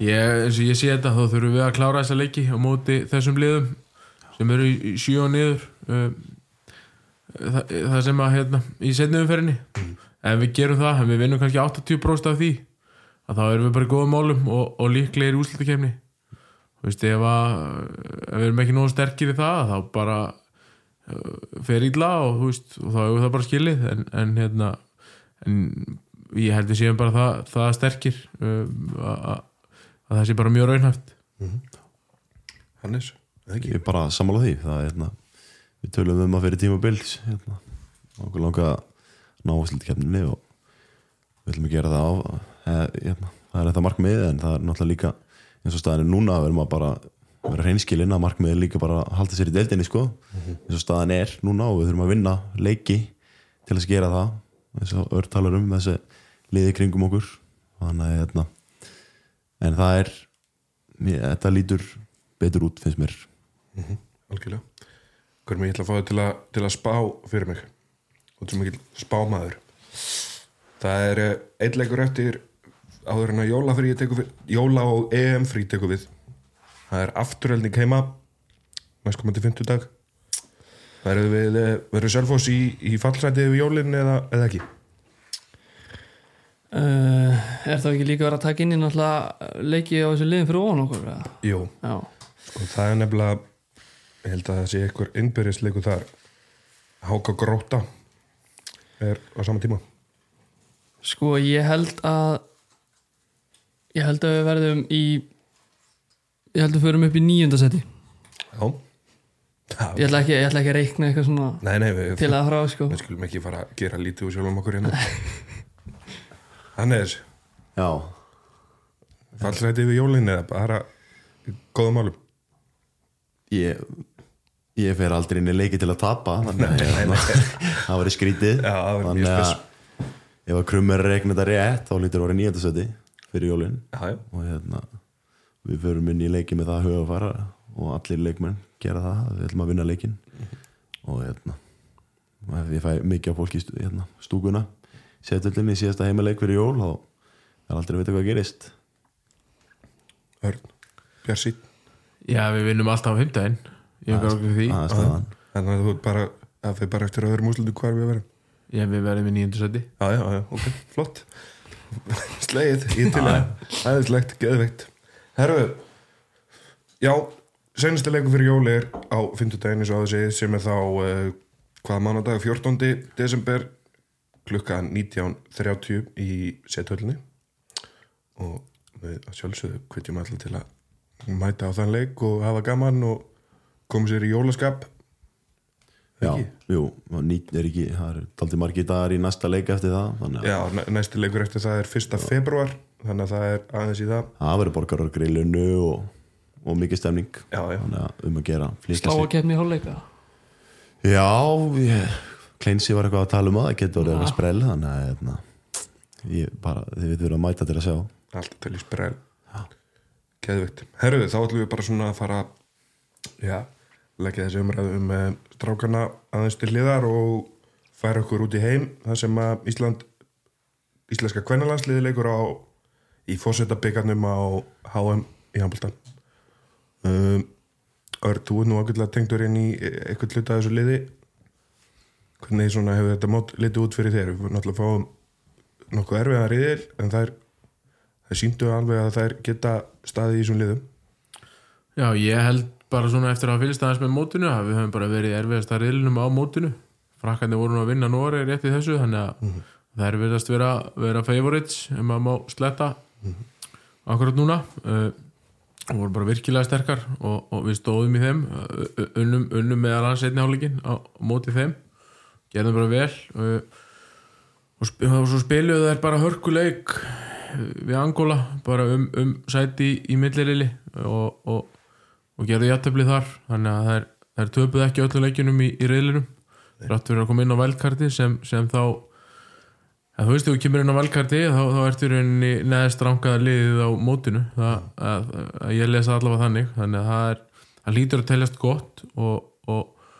ég, eins og ég sé þetta þá þurfum við að klára þessa leiki á móti þessum liðum sem eru í sjö og niður um, það, það sem að hérna, í setni umferðinni. Ef við gerum það, ef við vinnum kannski 80% af því að þá erum við bara í góðum málum og, og líklegir í úslutakefni þú veist, ef, að, ef við erum ekki nógu sterkir í það þá bara fer ítla og, þú veist, og þá hefur það bara skilið. En, en hérna en ég held við séum bara það, það sterkir um, að, að að það sé bara mjög raunhæft. Hannes, eða ekki? Ég er bara sammála því. Það er hérna við tölum um að fyrir tíma bils hérna, okkur langa að ná að slita kemninni og við ætlum að gera það á eða, hérna, það er þetta markmið en það er náttúrulega líka eins og staðan er núna við erum að bara vera hreinskilinn að markmið er líka bara að halda sér í deildinni sko. Eins og staðan er núna og við þurfum að vinna leiki til að gera það eins og öll talar um þessi liði kringum okkur. Þannig að hérna en það er þetta lítur betur út finnst mér. Algjörlega. Hvernig ég ætla að fá þig til að, til að spá fyrir mig? Og til mikil spámaður. Það er eh, einn leikur eftir áður en að jóla við jóla og EM frí tekur við. Það er afturheldning heima næstkomandi 50 dag verður við verður Selfoss í, í fallsæti við jólin eða, eða ekki? Uh, er það ekki líka verið að taka inn í náttúrulega leiki á þessu liðin fyrir ofan okkur eða? Jú, Já, og það er nefnilega ég held að það sé einhver innbyrðisleiku þar. Háka Gróta er á sama tíma. Sko ég held að ég held að við verðum í ég held að við förum upp í nýjundasetti Já, Já. Ég ætla ekki, ég ætla ekki að reikna eitthvað svona Nei, nei, við, til að frá sko. við skulum ekki fara að gera lítið úr sjálfum okkur hérna. Hannes, Já, fallsæti við jólin eða bara í góðum málum? Ég ég fer aldrei inn í leiki til að tapa þannig að það var í skrítið. Já, það var mjög þannig spes. að ef að krummer reikna þetta rétt þá lítur orðið nýjöndasetti fyrir jólin. Já, já, og hérna við förum inn í leiki með það huga að fara og allir leikmenn gera það við ætlum að vinna leikin og hérna ég fæ mikið á fólki hérna, stúkuna setullin í síðasta heimileik fyrir jól þá er aldrei að vita hvað gerist. Örn, Björsi Já, við vinnum alltaf á heimdæðin Ég hef ekki því. það staðan. Þannig að þú bara að fyrir bara eftir öðrum úslutu hvar við verum Já, við verðum í nýjöndu seti Já, já, já, ok, flott. Slegið, ítilega Æðislegt, geðveikt. Herru, já Senasti leikur fyrir jól er á 50 daginn eins og að þessi sem er þá uh, hvaða mánudag, 14. desember klukka 19.30 í sethöllinni og við sjálfsögðu hvetjum allir til að mæta á þann leik og hafa gaman og koma sér í jólaskap Já, Ekki? jú, nýtt er ekki það er daldi margir dagar í næsta leik eftir það Já, næ- næsti leikur eftir það er 1. februar þannig að það er aðeins í það það verður borgar á grillinu og, og mikið stemning. Já, já, þannig að um að gera slá að kemni í hálfleika? Já, ég, Kleinsi var eitthvað að tala um það, það getur orðið eitthvað sprell þannig að hérna, ég bara, þið veitum að mæta til að sjá. Alltaf til í sprell. Geðvikt Herruðu, þá ætlum við bara svona að fara já, leggja þessi umræðu um uh, strákarna aðeins til hliðar og færa okkur út í heim þar sem að Ísland íslenska kvennalandsliði leikur á í fósettabyggarnum á HM í Hamboltan um, Örd, þú er nú ákveðlega tengdur inn í eitthvað hluta af þessu liði. Hvernig svona hefur þetta mót litið út fyrir þér? Við náttúrulega fáum nokkuð erfiðan riðil en það síndu alveg að þær geta staðið í þessum liðum. Já, ég held bara svona eftir að fylgst aðeins með mótinu að við höfum bara verið erfiðast að riðlunum á mótinu. Frakkarnir voru nú að vinna Nóri rétt í þessu þannig að það er verðast vera, vera favorites ef maður má sletta akkurat núna. Uh, og voru bara virkilega sterkar og, og við stóðum í þeim unnum, unnum meðal hans einni hálfleikin á, móti þeim. Gerðum bara vel og, sp og svo spiluðu þær bara hörkuleik við Angola bara um, um sæti í, í millirili og, og, og gerðu jættabli þar. Þannig að þær, þær töpuðu ekki öllu leikjunum í, í reyðlinum þrátt fyrir að koma inn á velkarti sem, sem þá að þú veist, þú kemur inn á velkarti þá, þá ertu rauninni neðist rangaða liðið á mótinu. Það, að, að ég lesa allavega þannig. Þannig að það er, það lítur að teljast gott og, og,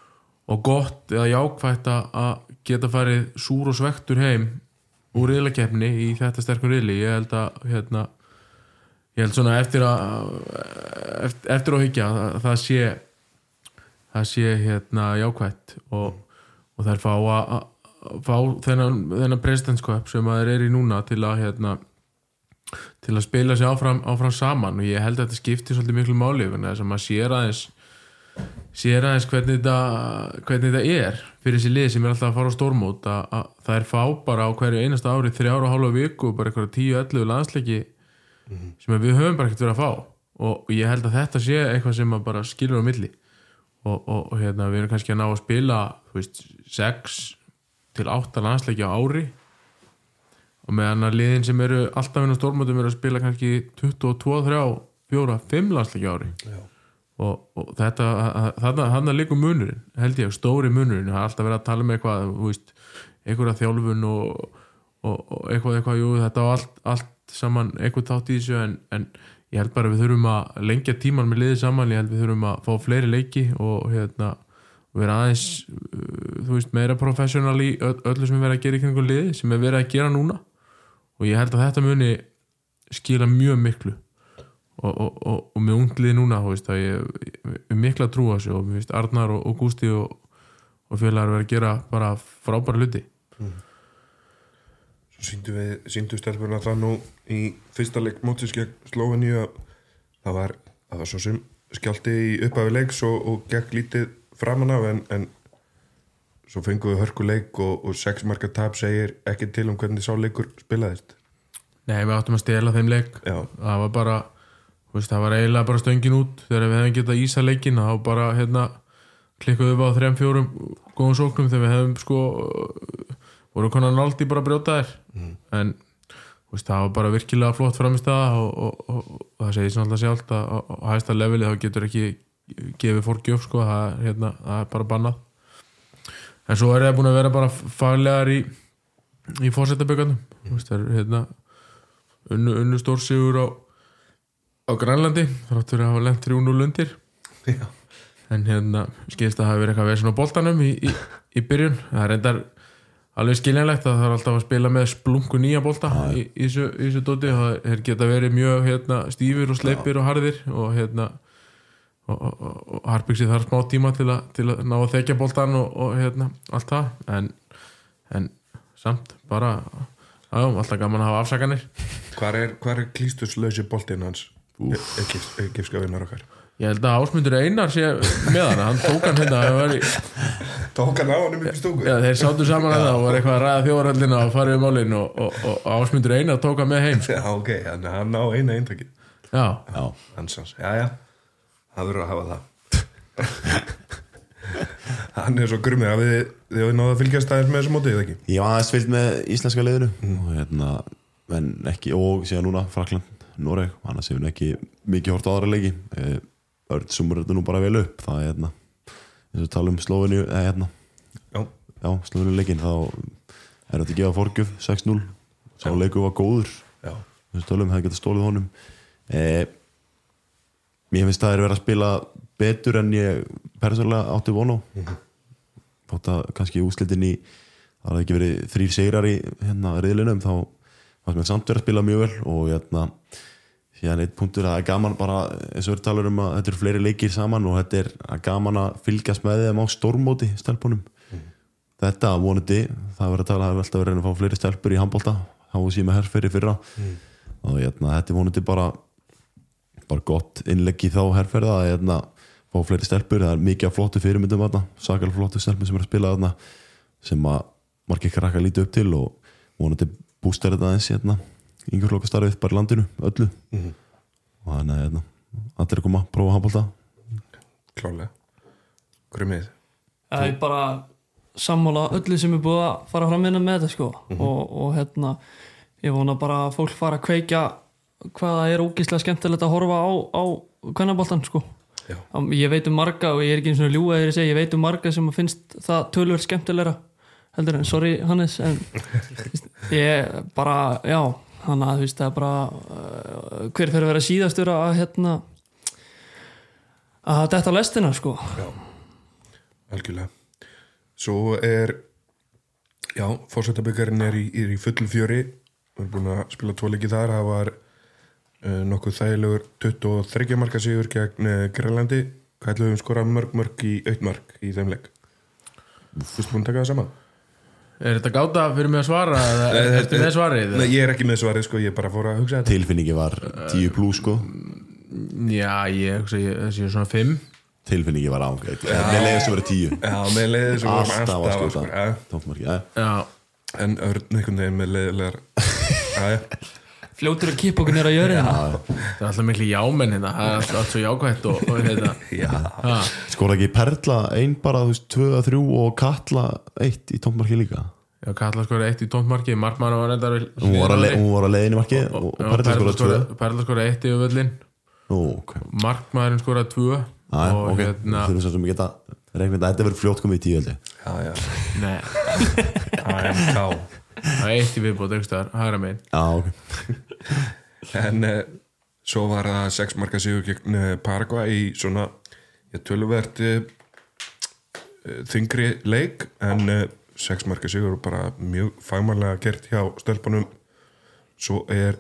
og gott eða jákvætt að geta farið súr og svektur heim úr riðlakefni í þetta sterkur riðli. Ég held að hérna, ég held svona eftir að eftir, eftir að hyggja að það sé það sé hérna jákvætt og, og þær fá að fá þennan, þennan presidentskap sem að þeir eru í núna til að hérna til að spila sig áfram, áfram saman. Og ég held að þetta skiptir svolítið miklu máli þannig að sem að sér aðeins sér aðeins hvernig þetta hvernig þetta er fyrir þessi lið sem er alltaf að fara á stórmót. Að, að það er fá bara á hverju einasta ári þrjára og hálfa viku bara eitthvað 10-11 landsleiki sem að við höfum bara ekkert verið að fá. Og, og ég held að þetta sé eitthvað sem að bara skilur á milli. Og, og, og hérna við erum kannski að ná að spila þú veist, 6 til 8 landsleiki á ári. Og meðan að liðin sem eru alltaf inn á stórmótum eru að spila kannski 22, 3, 4, 5 landsleiki á ári. Já. og, og þetta þannig að líka munurinn held ég, stóri munurinn. Það er alltaf verið að tala með eitthvað þú veist, einhverja þjálfun og, og, og eitthvað, eitthvað, jú, þetta og allt, allt saman, eitthvað þátt í þessu en, en ég held bara við þurfum að lengja tíman með liðið saman, ég held við þurfum að fá fleiri leiki og hérna vera aðeins, uh, þú veist, meira professional í öll, öllu sem við verðum að gera í kringu liði sem við verðum að gera núna. Og ég held að þetta muni skila mjög miklu. Og, og, og, og með unglið núna þú veist, að ég, ég, ég mikla trú á þessu og mér finnst Arnar og, Gústi og, félagar verið að gera bara frábæra hluti. Svo síndu við, síndu stelpurna það nú í fyrsta leik mótis gegn Slóveníu að það var, það var svo sem skjálti í upphafi leiks og gegn lítið framan af en, en svo fenguðu hörku leik og, og sex marka tap segir ekki til um hvernig sá leikur spilaðist. Nei, við áttum að stela þeim leik. Já, það var bara veist, það var eiginlega bara stöngin út. Þegar við hefum getað ísa leikin þá bara hérna klikkuðu við á þrejum fjórum góðum sóknum þegar við hefum sko voru konar náldi bara að brjóta þær en veist, það var bara virkilega flott framist það og, og, og, það segir svona alltaf sjálft að á hæsta leveli þá getur ekki gefið fólk gjöf sko, það, hérna, það er bara bannað. En svo er það búin að vera bara faglegar í í fórsetaböggarnum mm. það er hérna unnu, unnu stórsigur á á Grænlandi þráttur að hafa lent 3-0 undir. Já. en hérna skilst að það hafi verið eitthvað verið svona boltanum í, í, í byrjun. Það er reyndar alveg skiljanlegt að það er alltaf að spila með splungu nýja bolta í, þessu, dóti. Það er geta verið mjög hérna, stífir og sleipir og harðir og hérna og, og, Harpixi þarf smá tíma til, a, til að ná að þekja boltan og, og hérna allt það. En, en samt bara já, alltaf gaman að hafa afsakanir. Hvar er, hvar er klísturslösi boltinn hans? Ekkifska vinnar okkar? Ég held að Ásmundur Einar sé með hann hann tók hann hérna var Tók hann á hann um í stúku? Já, þeir sáttu saman að það og var eitthvað að ræða þjóðarhaldina og farið um málin og, og, og Ásmundur Einar tók hann með heim sko. Já, ok, að hann á eina eintakið Já, Já, Hansans, já, já Það verður að hafa það. Hann er svo grumið að við þið hefur náða að fylgjast aðeins með þessu mótið, eða ekki? ég var aðeins fylgd með íslenska liðinu. Og hérna, en ekki og síðan núna Frakland, Noreg. Hefur nú ekki mikið hort á aðra leiki. Örn sumur þetta nú bara vel upp. Það er hérna, eins og tala um Slóvinu eða hérna, Já, já, Slóvinu leikin þá er þetta að gefa forgjöf 6-0, sá leiku var góður. Eins og tala um, það geta stólið honum. Eh, Mér finnst það er verið að spila betur en ég persónulega átti von á. Þótt að kannski úslitin í það hafði ekki verið þrýr sigrar í hérna riðlinum þá fannst mér samt verið að spila mjög vel og hérna síðan eitt punktur að það er gaman bara eins og við talum um að þetta eru fleiri leikir saman og þetta er gaman að fylgjast með þeim á stormóti stelpunum. Þetta vonandi, það verður að tala það er alltaf verið að fá fleiri stelpur í handbólta þá sé með herferi fyrra. Og hérna, þetta er vonandi bara bara gott innlegg í þá herferða að hérna, fá fleiri stelpur. Það er mikið af flottu fyrirmyndum þarna sakalega flottu stelpur sem er að spila þarna sem að margir krakka líti upp til og vonandi bústar þetta aðeins hérna, yngurflokastarfið bara í landinu öllu. Og þannig að hérna, allir að koma að prófa að handbólta klálega Grumið Það er bara sammála öllu sem er búið að fara fram innan með þetta sko. Og, og hérna ég vona bara að fólk fara að kveikja hvað það er ógíslega skemmtilegt að horfa á, á kvennaboltan sko. Já. Ég veit um marga og ég er ekki eins og ljúga þegar ég segi, ég veit um marga sem finnst það tölverð skemmtilegra heldur en, sorry Hannes en ég bara, já hann að þú veist er bara uh, hver fyrir að vera síðastur að hérna að þetta lestina sko. Algjörlega. Svo er já, fórsetabyggarinn er í, í full fjöri. Við erum búin að spila tvo leiki þar. Það var nokkuð þægilegur 23 marka sigur gegn uh, Grænlandi. Hvað ætlum við skora mörg mörg í aukt mörg í þeim leik? Þú veist búin að taka það saman? Er þetta gáta fyrir mig að svara eða Nei, ertu með svarið? Nei, ég er ekki með svarið sko, ég er bara fór að hugsa þetta. Tilfinningi var 10 plus sko. Já, ég hugsa ég þessi svona 5 tilfinningi var ángætt mér leiðist að vera 10 Já, með leiðið sem vorum alltaf að alltaf skjóta. sko, ja. Já, En örn einhvern veginn með leiðilegar Já, já fljótur að kipa okkur nýra að jöra hérna það er alltaf miklu jámenn hérna. Það er allt, allt svo jákvætt og, og hérna. Skora ekki Perla ein bara, þú veist, 2-3 og Katla 1 í tókmarki líka? Já, Katla skora eitt í tóntmarki Markmann var reyndar við hún var að, le hún var að leiðin í marki og, og Já, Perla 2 skora eitt í völlin Nú, ok. Markmaðurinn skora tvö. Æ, og ok, hérna þurfum svo sem ég geta reiknið að þetta verður fljótt komið í tíu held ég. já, já. Nei, AMK það er eitt í viðbót einhverstaðar, hægra megin. Já, ok. En uh, svo var það sex marka sigur gegn uh, Paraguay í svona ég töluvert uh, þingri leik. En uh, sex marka sigur og bara mjög fagmannlega gert hjá stelpunum. Svo er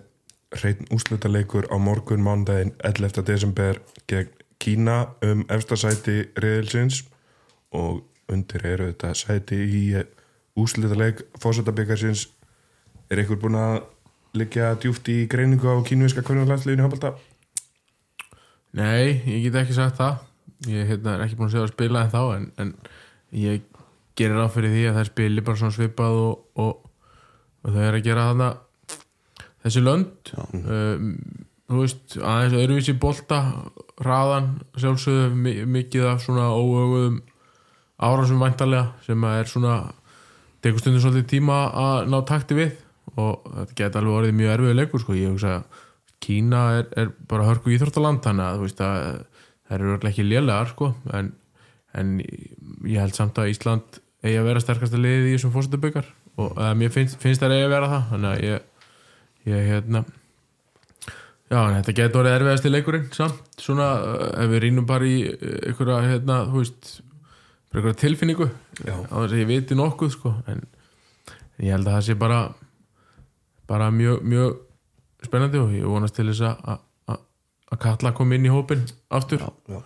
hreitn úslutaleikur á morgun mándaginn 11. desember gegn Kína um efsta sæti reyðilsins og undir eru þetta sæti í úslutaleik fósættabikarsins er einhver búinn að liggja djúft í greiningu á kínuíska kvörnulandsliðinu Hafalda? Nei, ég get ekki sagt það. Ég hérna, er ekki búin að segja að spila en þá en, en ég gerir ráð fyrir því að það spili bara svona svipað og, og, og þau er að gera þarna þessi lönd. Um, þú veist, aðeins öðruvísi bolta hraðan, sjálfsögðu mi- mikið af svona óöguðum árásum væntalega sem að er svona tekur stundum svolítið tíma að ná takti við og þetta geta alveg orðið mjög erfiður leikur sko, ég hugsa að Kína er, er bara hörku íþróttaland þannig að það eru örugglega ekki lélegar sko. En, en ég held samt að Ísland eigi að vera sterkasta liðið í þessum fórsetabökar og að mér finnst, finnst það eigi að vera það þannig að ég, ég hérna já þetta getur orðið erfiðast í leikurinn samt. Svona uh, ef við rínum bara í uh, einhverja hérna þú veist bara einhverja tilfinningu Já. á þess að ég viti nokkuð sko en ég held að það sé bara bara mjög, mjög spennandi og ég vonast til þess að- að Katla kom inn í hópin aftur Já. og,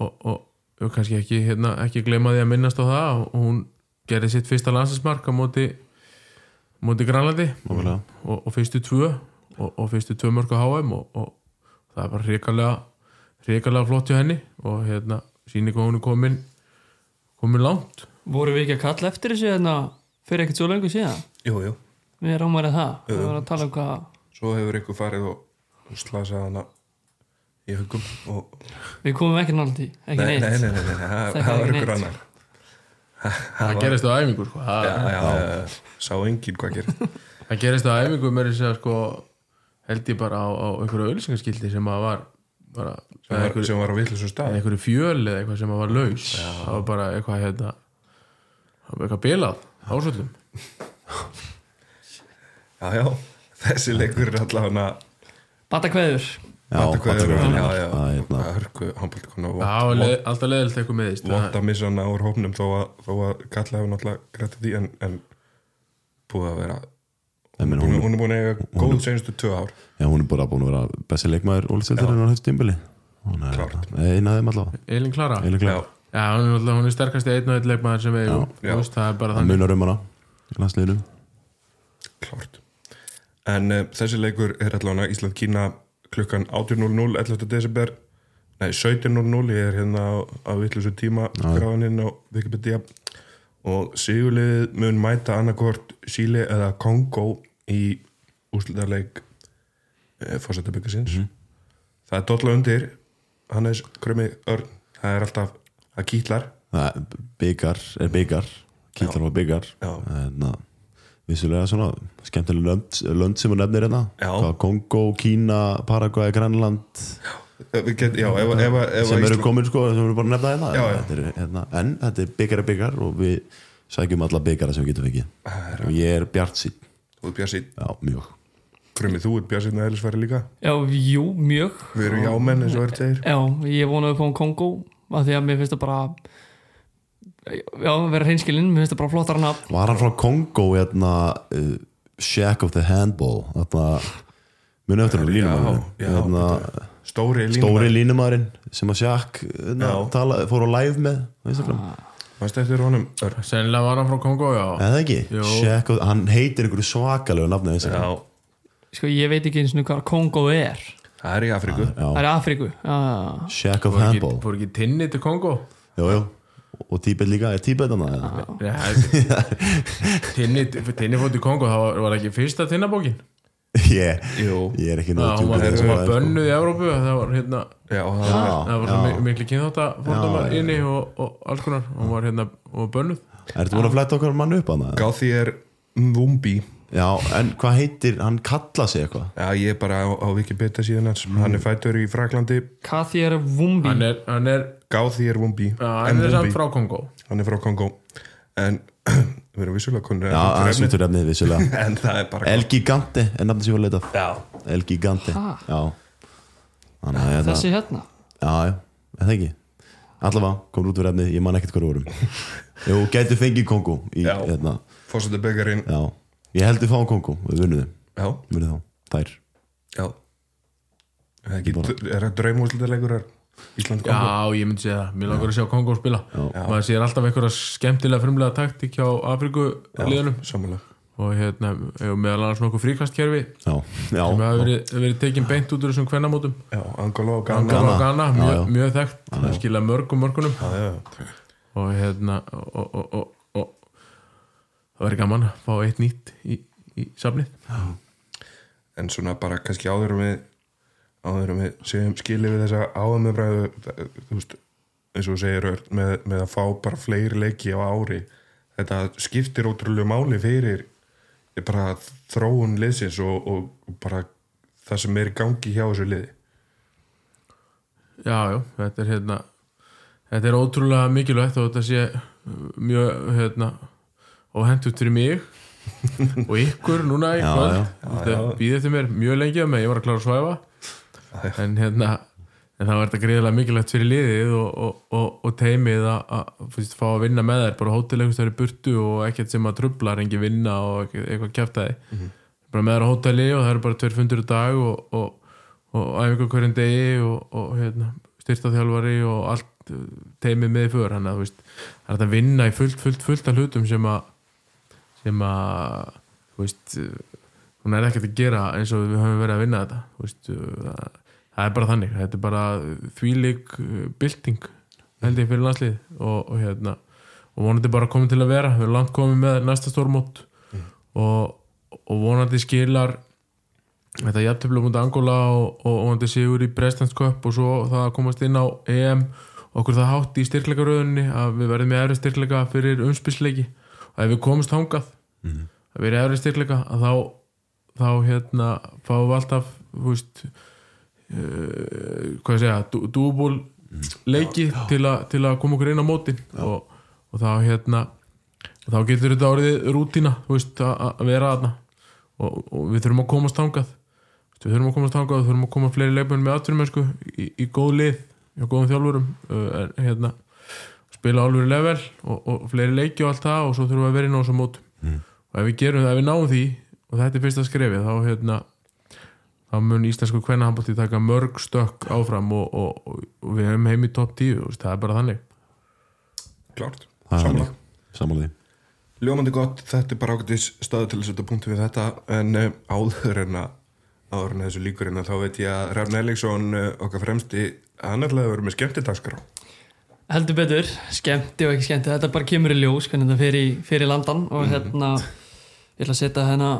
og, og, og kannski ekki, hérna, ekki gleyma því að minnast á það og hún gerði sitt fyrsta landsinsmark á móti móti Granlandi og, og fyrstu tvö og, og fyrstu tvö mörg á HM og, og það er bara hrikalega hrikalega flott hjá henni og hérna síni hvað hún er komin komin langt. Voru við ekki að kalla eftir þessu hérna fyrir ekkert svo lengur síðan? Jú, jú. við erum ámærið það, við vorum að tala um hvað Svo hefur einhver farið og, slasað hana í hugum og við komum ekki náttúrulega í, ekki nei, neitt. nei, nei, nei, nei, það Það það er var neitt. annar. Það gerist á æfingu sko. það, Já, já, já, sá enginn hvað gerir það gerist á æfingu með þess að sko held ég bara á, á einhverju ölsingaskildi sem að var bara, sem var, einhverju, sem var á vitlusum eða stað. einhverju fjöl eða eitthvað sem var laus. Það var bara eitthvað hérna eitthvað bilað ásöldum Já, já, þessi leikur er Já, Batakveður, Batakveður. já, já, hérna- hörku handbóltkona alltaf leðilt eitthvað meðist vont að missa hana úr hópnum þó að, að Kalla hefur náttúrulega grættið því en, en búið að vera meina, hún, hún, er búin að eiga góð senustu tvö ár. Já, hún er bara búin að vera besti leikmaður Ólistildar en Hún er Klárt. eina af þeim allavega. Elin Klara? Já, hún er, hún er sterkasti einn og einn leikmaður sem við það er bara Það þannig. munar um hana í landsliðinu. Klárt. En uh, þessi leikur er allavega Ísland-Kína klukkan 18.00 11. desember. Nei, 17.00 ég er hérna á, á vitlusu tíma skráðaninn á Wikipedia. Og sigurliðið mun mæta annarkort Síli eða Kongo í úslitarleik e, fórsetabyggasins það er dolla undir. Hannes Krömi Örn það er alltaf að kýtlar. Það er byggar, er byggar Kýtlar og byggar Já. hérna, vissulega svona skemmtileg lönd, lönd sem hún nefnir hérna. Já. Kongo, Kína, Paraguay, Grænland. Við get, já, ef, ef, ef, ef sem eru komin sko, sem eru bara að nefna hérna, Já, já. Er, hérna en þetta er byggar að byggar og við sækjum alla byggara sem við getum fengið. Og ég er bjart sín, Þú ert Björnsinn, já, mjög. Krummi, þú ert Björnsinn að eðlisfæri líka? Já, jú, mjög. Við erum jámenn eins og verður segir. Já, ég vonaði að um Kongo af því að mér finnst það bara já, vera hreinskilinn, mér finnst það bara flottar nafn. Var hann frá Kongo hérna uh, Shack of the Handball muni eftir hann línumæðurinn? hérna, Stóri línu stóri línumæðurinn sem að Shack hérna, fór á live með á Instagram Mást eftir honum? Sennilega var hann frá Kongo, já. Eða ekki, of, hann heitir einhverju svakalegu nafni Sko, ég veit ekki eins og hvað Kongo er. Það er í Afríku. Já. Það er Afríku já, já. Shack of Handball. fór ekki tinni til Kongo jú, jú. og Tíbet líka, er Tíbet hann að Nei, tinni, tinni fór til Kongo það var, ekki fyrsta tinnabókin ég, Jú, ég er ekki nóg hún var, þessu var sko. bönnuð í Evrópu það var hérna já, það Já, var það var svo já. mik miklu kynþátt að fordóma Já, já. inni og, og alls konar. Hún var hérna var bönnuð. Ertu búin að flætta okkar mann upp hann? Gáði er Mvumbi Já, en hvað heitir, hann kalla sig eitthvað? Já, ég er bara á, á Wikipedia síðan hans. Hann er fættur í Fraklandi. Wumbi hann er, hann er, Gáði er Mvumbi hann er frá Kongo Hann er frá Kongo En við erum vissulega konur Já, aðeins vitur efnið vissulega. En það er bara El Gigante er nafnið sem ég var leitað. Já, El Gigante Ha? Já. Þannig að hérna Þessi hérna? Já, já, er það ekki? Allavega, komur út fyrir efnið, ég man ekkert hvað við vorum. Jú, gætu fengið Kongo í, Já. hérna, fórsættu byggarinn já. Ég held við fáum Kongo, við vunnum þeim Já, Vunnum þá, þær. Já. Er það ekki- Er það draumúslitaleikur Ísland Kongo? já, ég myndi segja það, mér langar að sjá Kongo spila. Maður sér alltaf einhverja skemmtilega frumlega taktík hjá Afriku liðanum Samanlega og hérna, meðal annars nokkuð fríkastkerfi. Já, já, sem hefur verið, verið tekin beint út úr þessum kvennamótum. Já, Angola og Ghana. Angola og Ghana, Já, mjög, já. mjög þekkt. Það skila mörgum mörgunum. Já, já, og hérna og, og, og, og það verður gaman að fá eitt nýtt í, í safnið. En svona bara kannski áður en við áður við segjum skilið við þessa áðumöfræðu þú veist, eins og segir með, með að fá bara fleiri leiki á ári þetta skiptir ótrúlega máli fyrir bara þróun liðsins og, og, og bara það sem er í gangi hjá þessu liði. Já, já, þetta er hérna þetta er ótrúlega mikilvægt og þetta sé mjög hérna óhentut fyrir mig og ykkur núna í Já, kvöld. já. þetta býði eftir mér mjög lengi að mig, ég var að klára að svæfa en hérna en það var þetta greiðilega mikilvægt fyrir liðið og, og, og, og teimið að, fyrst, fá að vinna með þær, bara hótelaukustar í burtu og ekkert sem að trublar, engi vinna og eitthvað kjæftæði bara með þær á hóteli og það eru bara tveir fundur í dag og, og, og æfingu hverjum degi og, og hérna, styrtaþjálfari og allt uh, teimið með för. Þannig að það er hægt að vinna í fullt, fullt, fullt af hlutum sem að sem að þú veist, hún er ekkert að gera eins og við höfum verið að vinna þetta veist, uh, það, það er bara þannig. Þetta er bara þvílík uh, bylting held ég fyrir landslið og, og hérna og vonandi bara komið til að vera. Við erum langt komið með næsta stórmót og, og vonandi skilar þetta jafntöflu mútið Angola og, og vonandi sigur í Brestlands Cup og svo það að komast inn á EM. Okkur það hátt í styrkleikaröðunni að við verðum með efri styrkleika fyrir umspilsleiki. Og ef við komumst hangað að við erum efri styrkleika að þá þá hérna fáum við alltaf veist uh, hvað segja, dú- dúbúl leiki til, a, til að koma okkur inn á mótin og, og þá hérna og þá getur þetta orðið rútína þú veist, að vera aðna og, og við þurfum að komast veist, við þurfum að komast þangað við þurfum að koma fleiri leikmenn með atvinnum í, í góð lið, hjá góðum þjálfurum uh, hérna, spila álfur level og, og fleiri leiki og allt það og svo þurfum við að vera inn á þessum mótum og ef við gerum það, ef við náum því og þetta er fyrsta skrefið, þá hérna þá mun íslensku kvennahambolti taka mörg stökk áfram og, og, og, og við hefum heim í topp 10 þú veist, það er bara þannig. Klárt, það sammála. þannig. Samanlega Ljómandi gott, þetta er bara ágætis staðu til að setja punktu við þetta en uh, áður en að áður en að þessu líkur en að þá veit ég að Rafn Elíksson uh, okkar fremsti, hann að vera með skemmtidagskrá. Heldur betur, skemmti og ekki skemmti þetta bara kemur í ljós hvernig þetta fer í, fer í landan og hérna ég ætla að setja hérna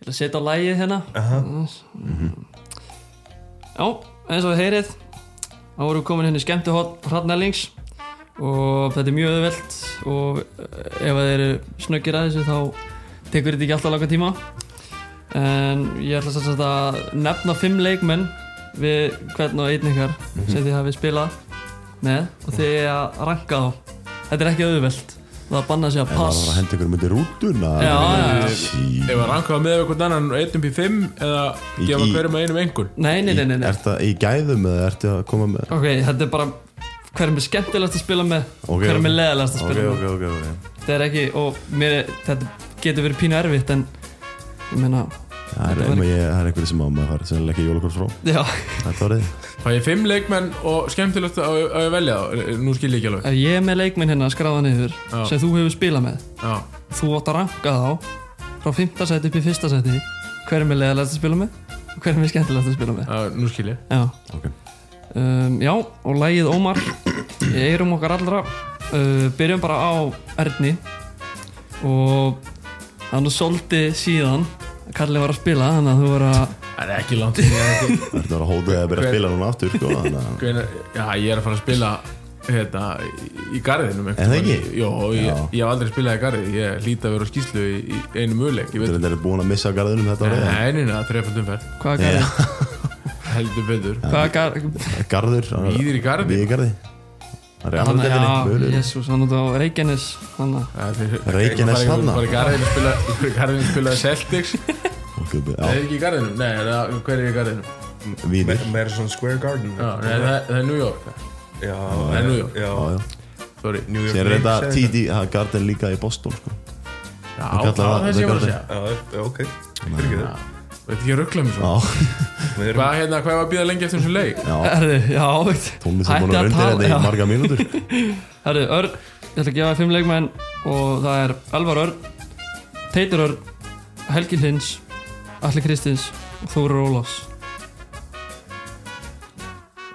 ég ætla að setja á lægið hérna. Já, eins og þið heyrið þá vorum við komin henni skemmti hot Hrafn Ellings og þetta er mjög auðvelt og eh, ef það eru snöggir að þessu þá tekur þetta ekki alltaf langa tíma. En ég ætla sagt að nefna fimm leikmenn við hvern og einn ykkar sem þið hafið spilað með og þið er að ranka þá. Þetta er ekki auðvelt það banna sig að Það var pass. að henda ykkur myndir rútuna Já, já. Ef að rankaða með einhvern annan 1 upp í 5 eða gefa hverjum að einum engur nei, nei, nei, nei, nei. Er það í gæðum eða ertu að koma með? Ok, þetta er bara hverjum er skemmtilegast að spila með Ok, hverjum er leðalegast að spila ok, með. ok, ok þetta er ekki, og mér, þetta getur verið pínu erfitt en ég meina, Það er, ég, það er einhverju sem að maður fara sennilega ekki jólakort frá. Var þið. Fæ ég 5 leikmenn og skemmtilegt að, að velja þá? Nú skil ég ekki alveg. Ég er með leikminn hérna skráða niður Já. sem þú hefur spilað með Já, þú átt að ranka þá frá 5. seti upp í 1. seti hverjum er leðalegast að spila með og hverjum er skemmtilegast að spila með? Já, nú skil ég. Já, Ok. Um, já og lægið Ómar í eirum okkar allra. Uh, byrjum bara á Erni og það er nú svolítið síðan að Kalli var að spila þannig að þú var að Það er ekki langt sinni að þetta Það er að hóta að byrja að spila núna aftur sko já, ég er að fara að spila hérna, í- garðinum Er það ekki? Jó, ég, Já. ég hef aldrei spilað í garði Ég hlýta að vera á skýslu í, í einu möguleik Þetta er búin að missa garðunum þetta árið Nei, neina, þreifaldum fer hvaða garði, Heldur betur. Garður Víðir í garði. Víðir í garði Það er Hann, annar definni jésús, hann út á Reykjanes hann að Reykjanes bara- þarna? Bara í garðinu spilaði Celtics Ok, Það er ekki í garðinu? Nei, er það, hver er í garðinu? Madison Square Garden Já, nei, það, það er New York Það er New York. já, Já, já Sorry New York Sér er þetta það er garden líka í Boston sko Já, Hann það það- er það sem ég var að það segja já, já, ok Fyrirgeðu. Veit ekki að ruggla mér svo? Hvað hérna, hvað var að býða lengi eftir þessu leik? já. Tónlist sem búin að undir þetta já. í marga mínútur. Herðu, Örn, ég ætla að gefa þér fimm leikmenn og það er Elvar Örn Teitur Örn, Helgi Hlins Alli Kristins og Þóru Ólafs.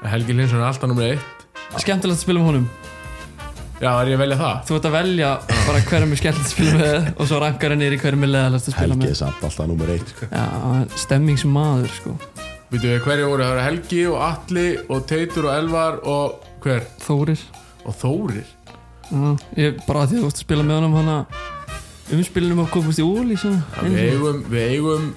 Helgi Linsson er alltaf nummer eitt. Skemmtilegt að spila með honum Já, er ég að velja það? Þú ert að velja bara hverjum er skemmtilegt að spila með og svo rankar henni í hverjum er leðalegast að spila Helgi með er samt alltaf nummer eitt sko. Já, stemmingsmaður sko Veitu við hverju voru? Það eru Helgi og Atli og Teitur og Elvar og hver? Þórir Og Þórir Já, ég bara að því að þú ert að spila með honum hana umspilinum að komast í svona Já, Við eigum Við eigum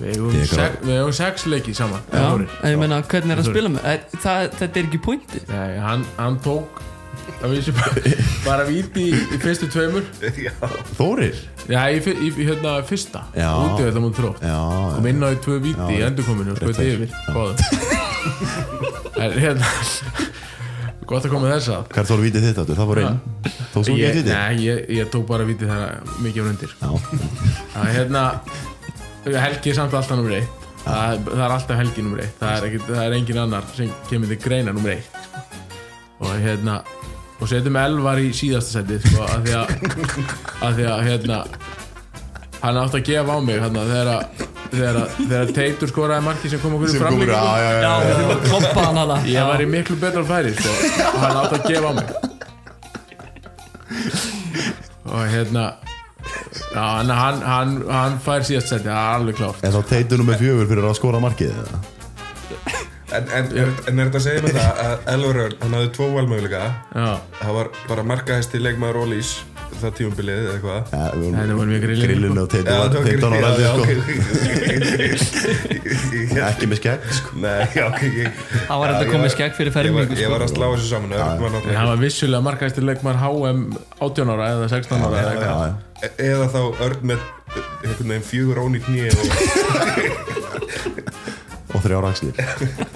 Við eigum, sex, við eigum sex leiki saman Já, ég meina hvernig er að Þórir. spila með það, Þetta er ekki pointi Nei, hann, hann tók að vísu bara víti í, í fyrstu tveimur. Þórir? Já, í, í, í hérna fyrsta. Já. Úti þetta múið þrótt. Já, Kom inn á í tvö víti Já, í endurkominu og skoði rétt yfir. Góðum En hérna Gott að koma þess að Hvert var vitið þitt áttur? Það var einn Tók svo ekki vitið? Nei, ég, ég tók bara víti þegar mikið var undir. Já, Það er hérna Helgi er samt alltaf nummer eitt. Það, er- það er alltaf Helgi nummer eitt. Það er, ekki, það er engin annar sem kemur til greina nummer eitt. Sko. og hérna og setjum Elvar í síðasta seti sko, að því að, að því að hérna hann átti að gefa á mig hérna, þegar, að- þegar, að- þegar Teitur skoraði marki sem kom okkur í framlíkingu. Já, við þurfum að kloppa hann hana ég var í miklu betra færi sko, og hann átti að gefa á mig. Og hérna já, hann, hann, hann, fær síðast seti, það er alveg klárt. En þá teitur nummer fjögur fyrir að skora markið? En, en, en, er þetta að segja með það að Elvar Örn, hann hafði tvo valmöguleika já, Það var bara markahæsti leikmaður Ólís Það tímumbilið eða eitthvað Ja, það við grillinu. grillinu og teitur var það var 15 ára já, eldri, ok. sko. Ekki með skegg sko. Það var ég komið var- skegg fyrir Ég var, fermingu ég var sko. að slá þessu saman Örn var var vissulega markaðistir leikmar HM 18 ára eða 16 ára eða. E- Eða þá Örn með fjögur ón í kní og Og þrjá rakslir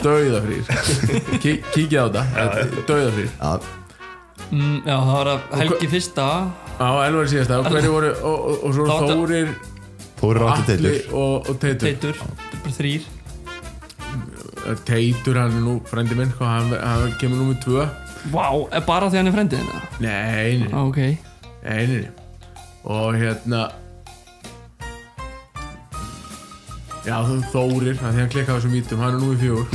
döðafrýr Ki kíkið á þetta, döðafrýr Já, mm, Já, það var að Helgi fyrsta. Á Elvar síðasta. Og hverju voru og, og, og svo Þá Þórir, Þórir átti Atli teitur. og, og Teitur. Teitur, þetta er bara þrýr Teitur, hann er nú frendi minn sko, hann, hann kemur nú með tvö. Vá, er bara því hann er frendið hérna nei, nei, Ok, nei, nei, nei. og hérna já, þú Þórir að því hann klikkaði á þessum vítum, hann er nú í fjögur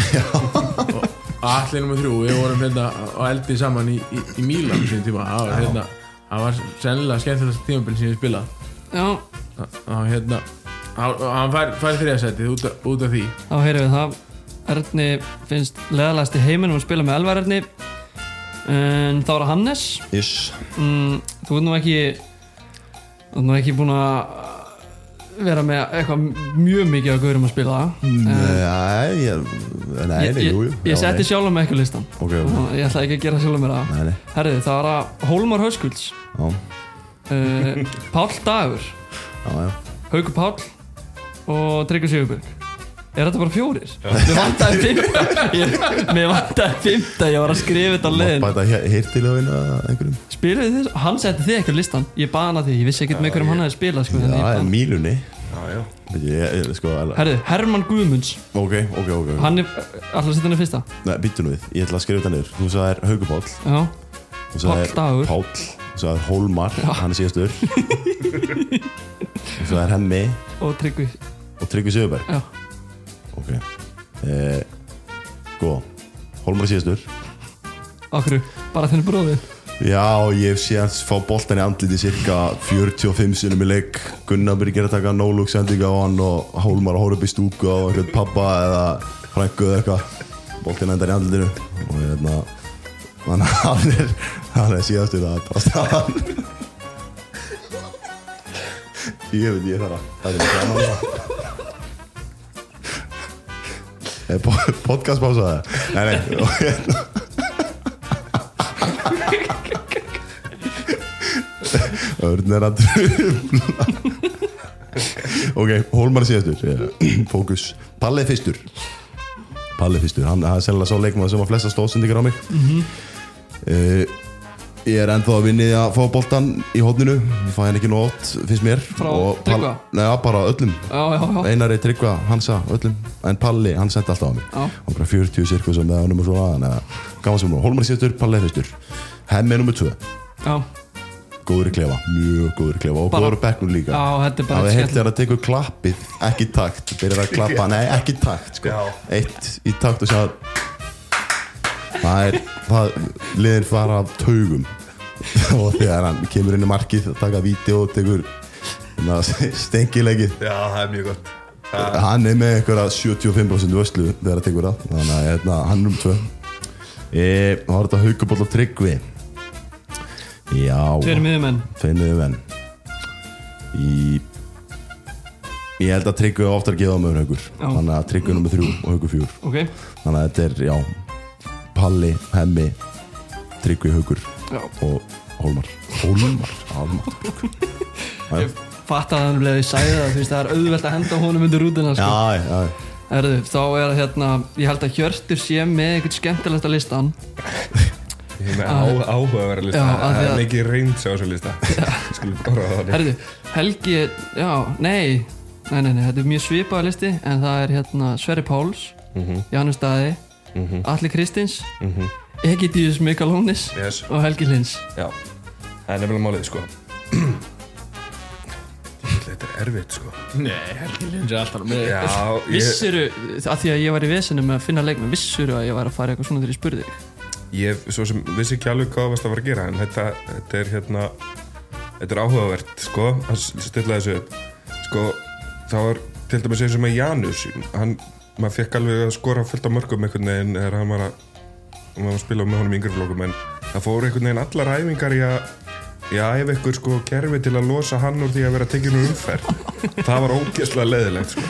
og Allir nummer þrjú, við vorum hérna á eldi saman í, í, í Mílan sín tíma, það var hérna það var sennilega skemmtilegast tímabil sem ég spilað. Já, og hérna hann fær, fær þriðasætið út, út af því. Þá heyrum við það. Erni finnst leðalæst í heiminum að spila með Elvar Erni. En þá er Hannes. Ish mm, Þú ert nú ekki Þú ert nú ekki búin að vera með eitthvað mjög mikið að gaurum að spila. Nei, ég, nei, ég, jú, jú ég Já, setti nei. sjálf ekki á listan Ok, ok, og ég ætla ekki að gera sjálf mér það. Nei, nei, Herði, það er að Hólmar já, uh, Páll Dagur. Já, já. Haukur Páll og Tryggvi Sigurberg Er þetta bara fjórir? Mér vantaði fymta Mér vantaði fymta, ég var að skrifa þetta á leiðin Bæta hirtilöfin að einhverjum? Spiluðu þið? Hann setti þið ekki á listan Ég bana því, ég vissi ekkert með hverjum hann hefði spilað sko, Já, en Mílunni. Já, já. Veit ég, ég, sko, Herði, Herman Guðmunds. Ok, ok, ok Hann er, alltaf setja hann í fyrsta? Nei, býttu nú við, ég ætla að skrifa þetta niður. Þú Páll. Já, Þú Dagur. Páll. Þú sagðir Hólmar, hann er síðastur. Þú sagðir Hemmi. Og Tryggvi Ok. Eh, Sko, Hólmar er síðastur. Okkur, bara þenni bróðin Já, ég hef séð fá boltan í andliti cirka 45 sinum í leik. Gunnar byrja að taka no-look sendinga á hann og Hólmar að hóra upp í stúku á einhvern pappa eða frængu eða eitthvað. Boltin endar í andlitinu og hérna þannig að hann er, hann er síðastur er bara staðan Ég veit ég þarf að það er það Er po- podcast pásaði? Nei, nei, og hérna Örn er að trufla. Ok, Hólmar er síðastur. Eh, Fókus. Palli fyrstur. Palli fyrstur, hann er sennilega sá leikmaður sem var flesta stóðsendingar á mig. Mm Ég er ennþá að vinni að fá boltan í hótninu Ég fæ hann ekki nót, finnst mér. Frá Og Tryggva? Nei, bara öllum. Já, já, já, Einari, Tryggva, Hansa, öllum. En Palli, hann sendi alltaf á mig. Hann bara 40 sirkus með honum og svona Þannig að gaman sem nú Hólmar er síðastur, Palli fyrstur. Hemmi er nummer 2 já, Góður í klefa, mjög góður í klefa. Og Bara- góður í bekknum líka. Já, þetta er Það bara er heilt þegar að tekur klappið ekki takt, byrjar að klappa, nei ekki takt sko. Eitt í takt og sjá. Það er það, liðin fara af taugum og þegar hann kemur inn í markið og taka vídeo og tekur stengilegið Já, það er mjög gott. Hann er með einhverja 75% vöslu þegar það tekur það. Þannig að hérna, hann er um tvö. E, þá er þetta haukuból og tryggvi. Já. Tveir miðjumenn. Feiniðu venn Í Ég held að Tryggvi á oftar að gefa með haugur. Þannig að Tryggvi er nummer þrjú og haugur fjúr Ok, Þannig að þetta er, já Palli, Hemmi Tryggvi, haugur já. Og Hólmar. Hólmar, Hólmar. Ég fatt að hann bleið ég sagði það, er auðvelt að henda honum undir rútina sko. já, já Erðu, þá er það hérna, ég held að Hjörtur sé með eitthvað skemmtilegt á listan Ég er með á, áhugaverða lista. Það er að- mikið reynd á þessu lista. Skulum bara það Herðu, Helgi, já, nei Nei, nei, nei, þetta er mjög svipaða listi En það er hérna Sverri Páls Mhm. Janus Daði Mhm. Alli Kristins Mhm. Egidíus Mikalónis Yes, Og Helgi Lins já. Það er nefnilega málið, sko. Þetta er erfitt, sko. Nei, Helgi Lins er alltaf með Já, ég, Vissuru, að því að ég var í vesinu með að finna leikmenn Vissuru að ég var að fara eitthvað svona þegar ég spurði þig? Ég svo sem vissi ekki alveg hvað varst að fara að gera En þetta, þetta er hérna Þetta er áhugavert, sko Að stilla þessu Sko, það var til dæmis eins og með Janus Hann, maður fekk alveg að skora fullt af mörgum einhvern veginn Þegar hann var að hann var að spila með honum í yngri flókum en það fór einhvern veginn allar æfingar í að Já, ef ykkur sko kerfi til að losa hann úr því að vera tekinu umferð. Það var ógeðslega leðilegt sko.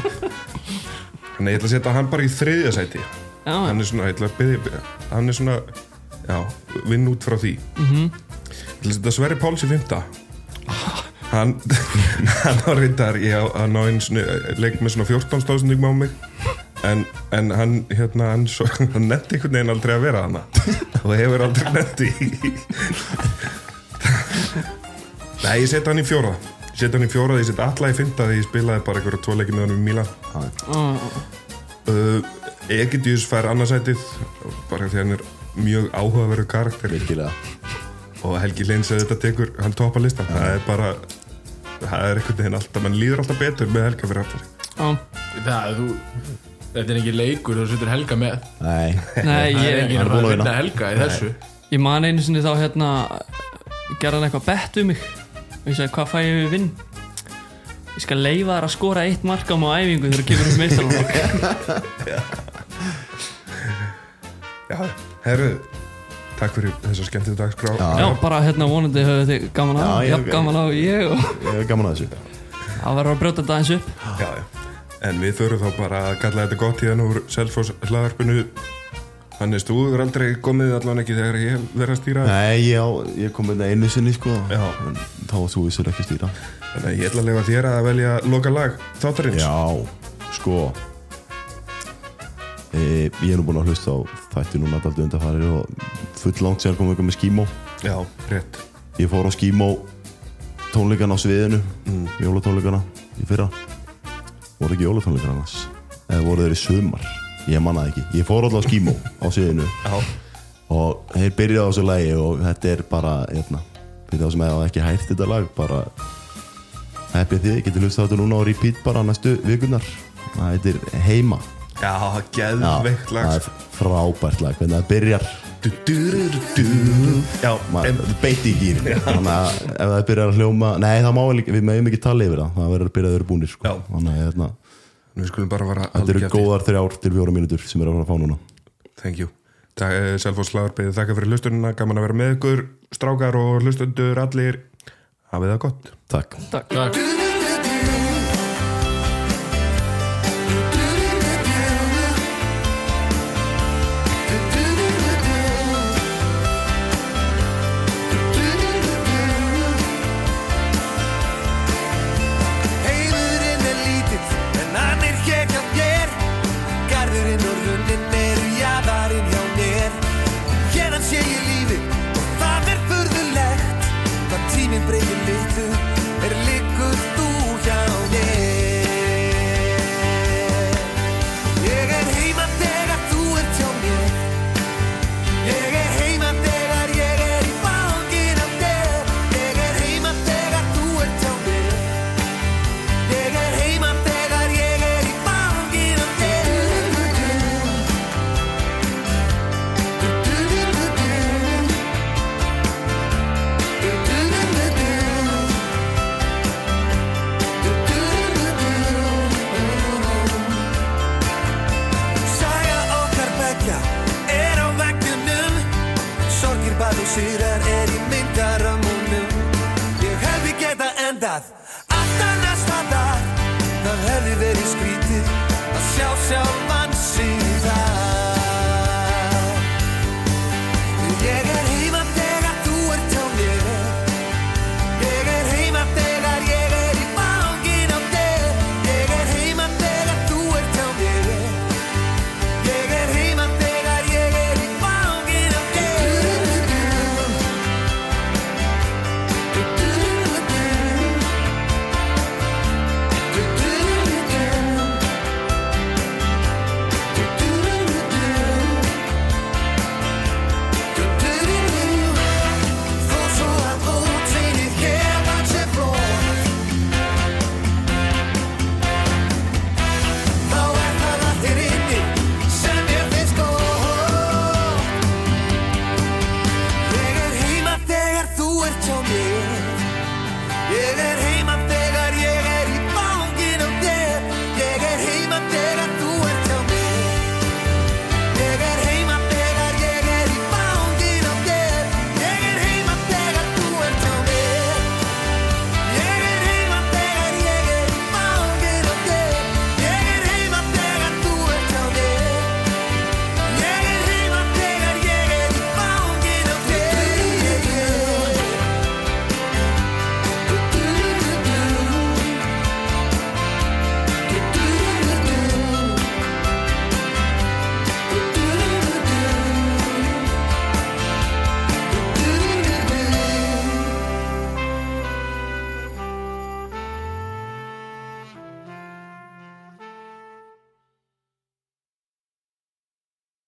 Þannig ég ætla að setja hann bara í þriðja sæti. Já, Hann er svona, ég ætla að byrja Hann er svona, já, vinn út frá því. Mhm. Ég ætla að setja Sverri Páls í fymta Hann, hann á reyndar, ég á hann á einu svona, leik með svona 14 stóðsendingum á mig En, en hann, hérna, hann, svo, hann netti einhvern veginn aldrei að vera hana Og hefur aldrei netti Nei, ég setja hann í fjóra. Ég setja hann í fjóra, ég setja alla í fymta Því ég spilaði bara einhverja tvo leiki með Mílan uh, Egidius fær annarsætið Bara því hann er mjög áhugaverðu karakter. Virkilega. Og Helgi Leins að þetta tekur hann topa listan. Það er bara það er einhvern veginn alltaf, mann líður alltaf betur með Helga fyrir aftur Já, Það, þú Þetta er ekki leikur, þú setur Helga með. Nei, nei, Það er ég, ekki hann er að búinn að vinna vinna. Helga í þessu. Ég man einu sinni þá hérna gerði hann eitthvað bett um mig. Og ég segi, hvað fæ ég við vinn? Ég skal leifa þær að skora eitt mark á æfingu þegar þú kemur upp meistarlokk já, herru takk fyrir þessa skemmtið dagskrá. Já, bara hérna vonandi höfðu þið gaman á Já, ég- Jafn gaman á ég og Ég hef gaman að þessu. Það verður að brjóta þetta eins upp. Já, já. En við þurfum þá bara að kalla þetta gott hérna úr Selfoss hlaðarpinu Hannes, þú hefur aldrei komið allan ekki þegar ég verið að stýra? Nei, ég, á, ég kom með einu sinni sko. Já. En Þá þú vissur ekki stýra. Þannig að ég ætla að lefa þér að velja loka lag þáttarins. Já, sko. E, Ég er nú búinn að hlusta á þætti núna daldi undarfæri og full langt sér komum við með skímó. Já, rétt. Ég fór á skímó tónleikana á sviðinu mm. jólatónleikana í fyrra voru ekki jólatónleikana annars? Eða voru þeir í sumar? Ég manna það ekki, ég fór alltaf á skímó á sviðinu Já, og þeir byrjaði á þessu lagi og þetta er bara hérna, fyrir þá sem hefur ekki hægt þetta lag bara heppið þið, getur hlustað á þetta núna á repeat bara næstu vikunar það heitir Heima. Já Já, geðveikt lag. það er frábært lag, hvernig það byrjar du, du, du. Já, maður em, beitti í gýr þannig að ef það byrjar að hljóma nei það má vel ekki, við meðum ekki tala yfir það. Það verður að byrja að vera búnir sko. Þannig að hérna, þetta eru góðar þrjár til fjóra mínútur sem eru að fara að fá núna. Thank you. Selfoss hlaðarpið, þakka fyrir hlustunina. Gaman að vera með ykkur, strákar og hlustundur allir. Hafið það gott. Takk. Takk. Takk Það hefði verið skrítið að sjá sjálf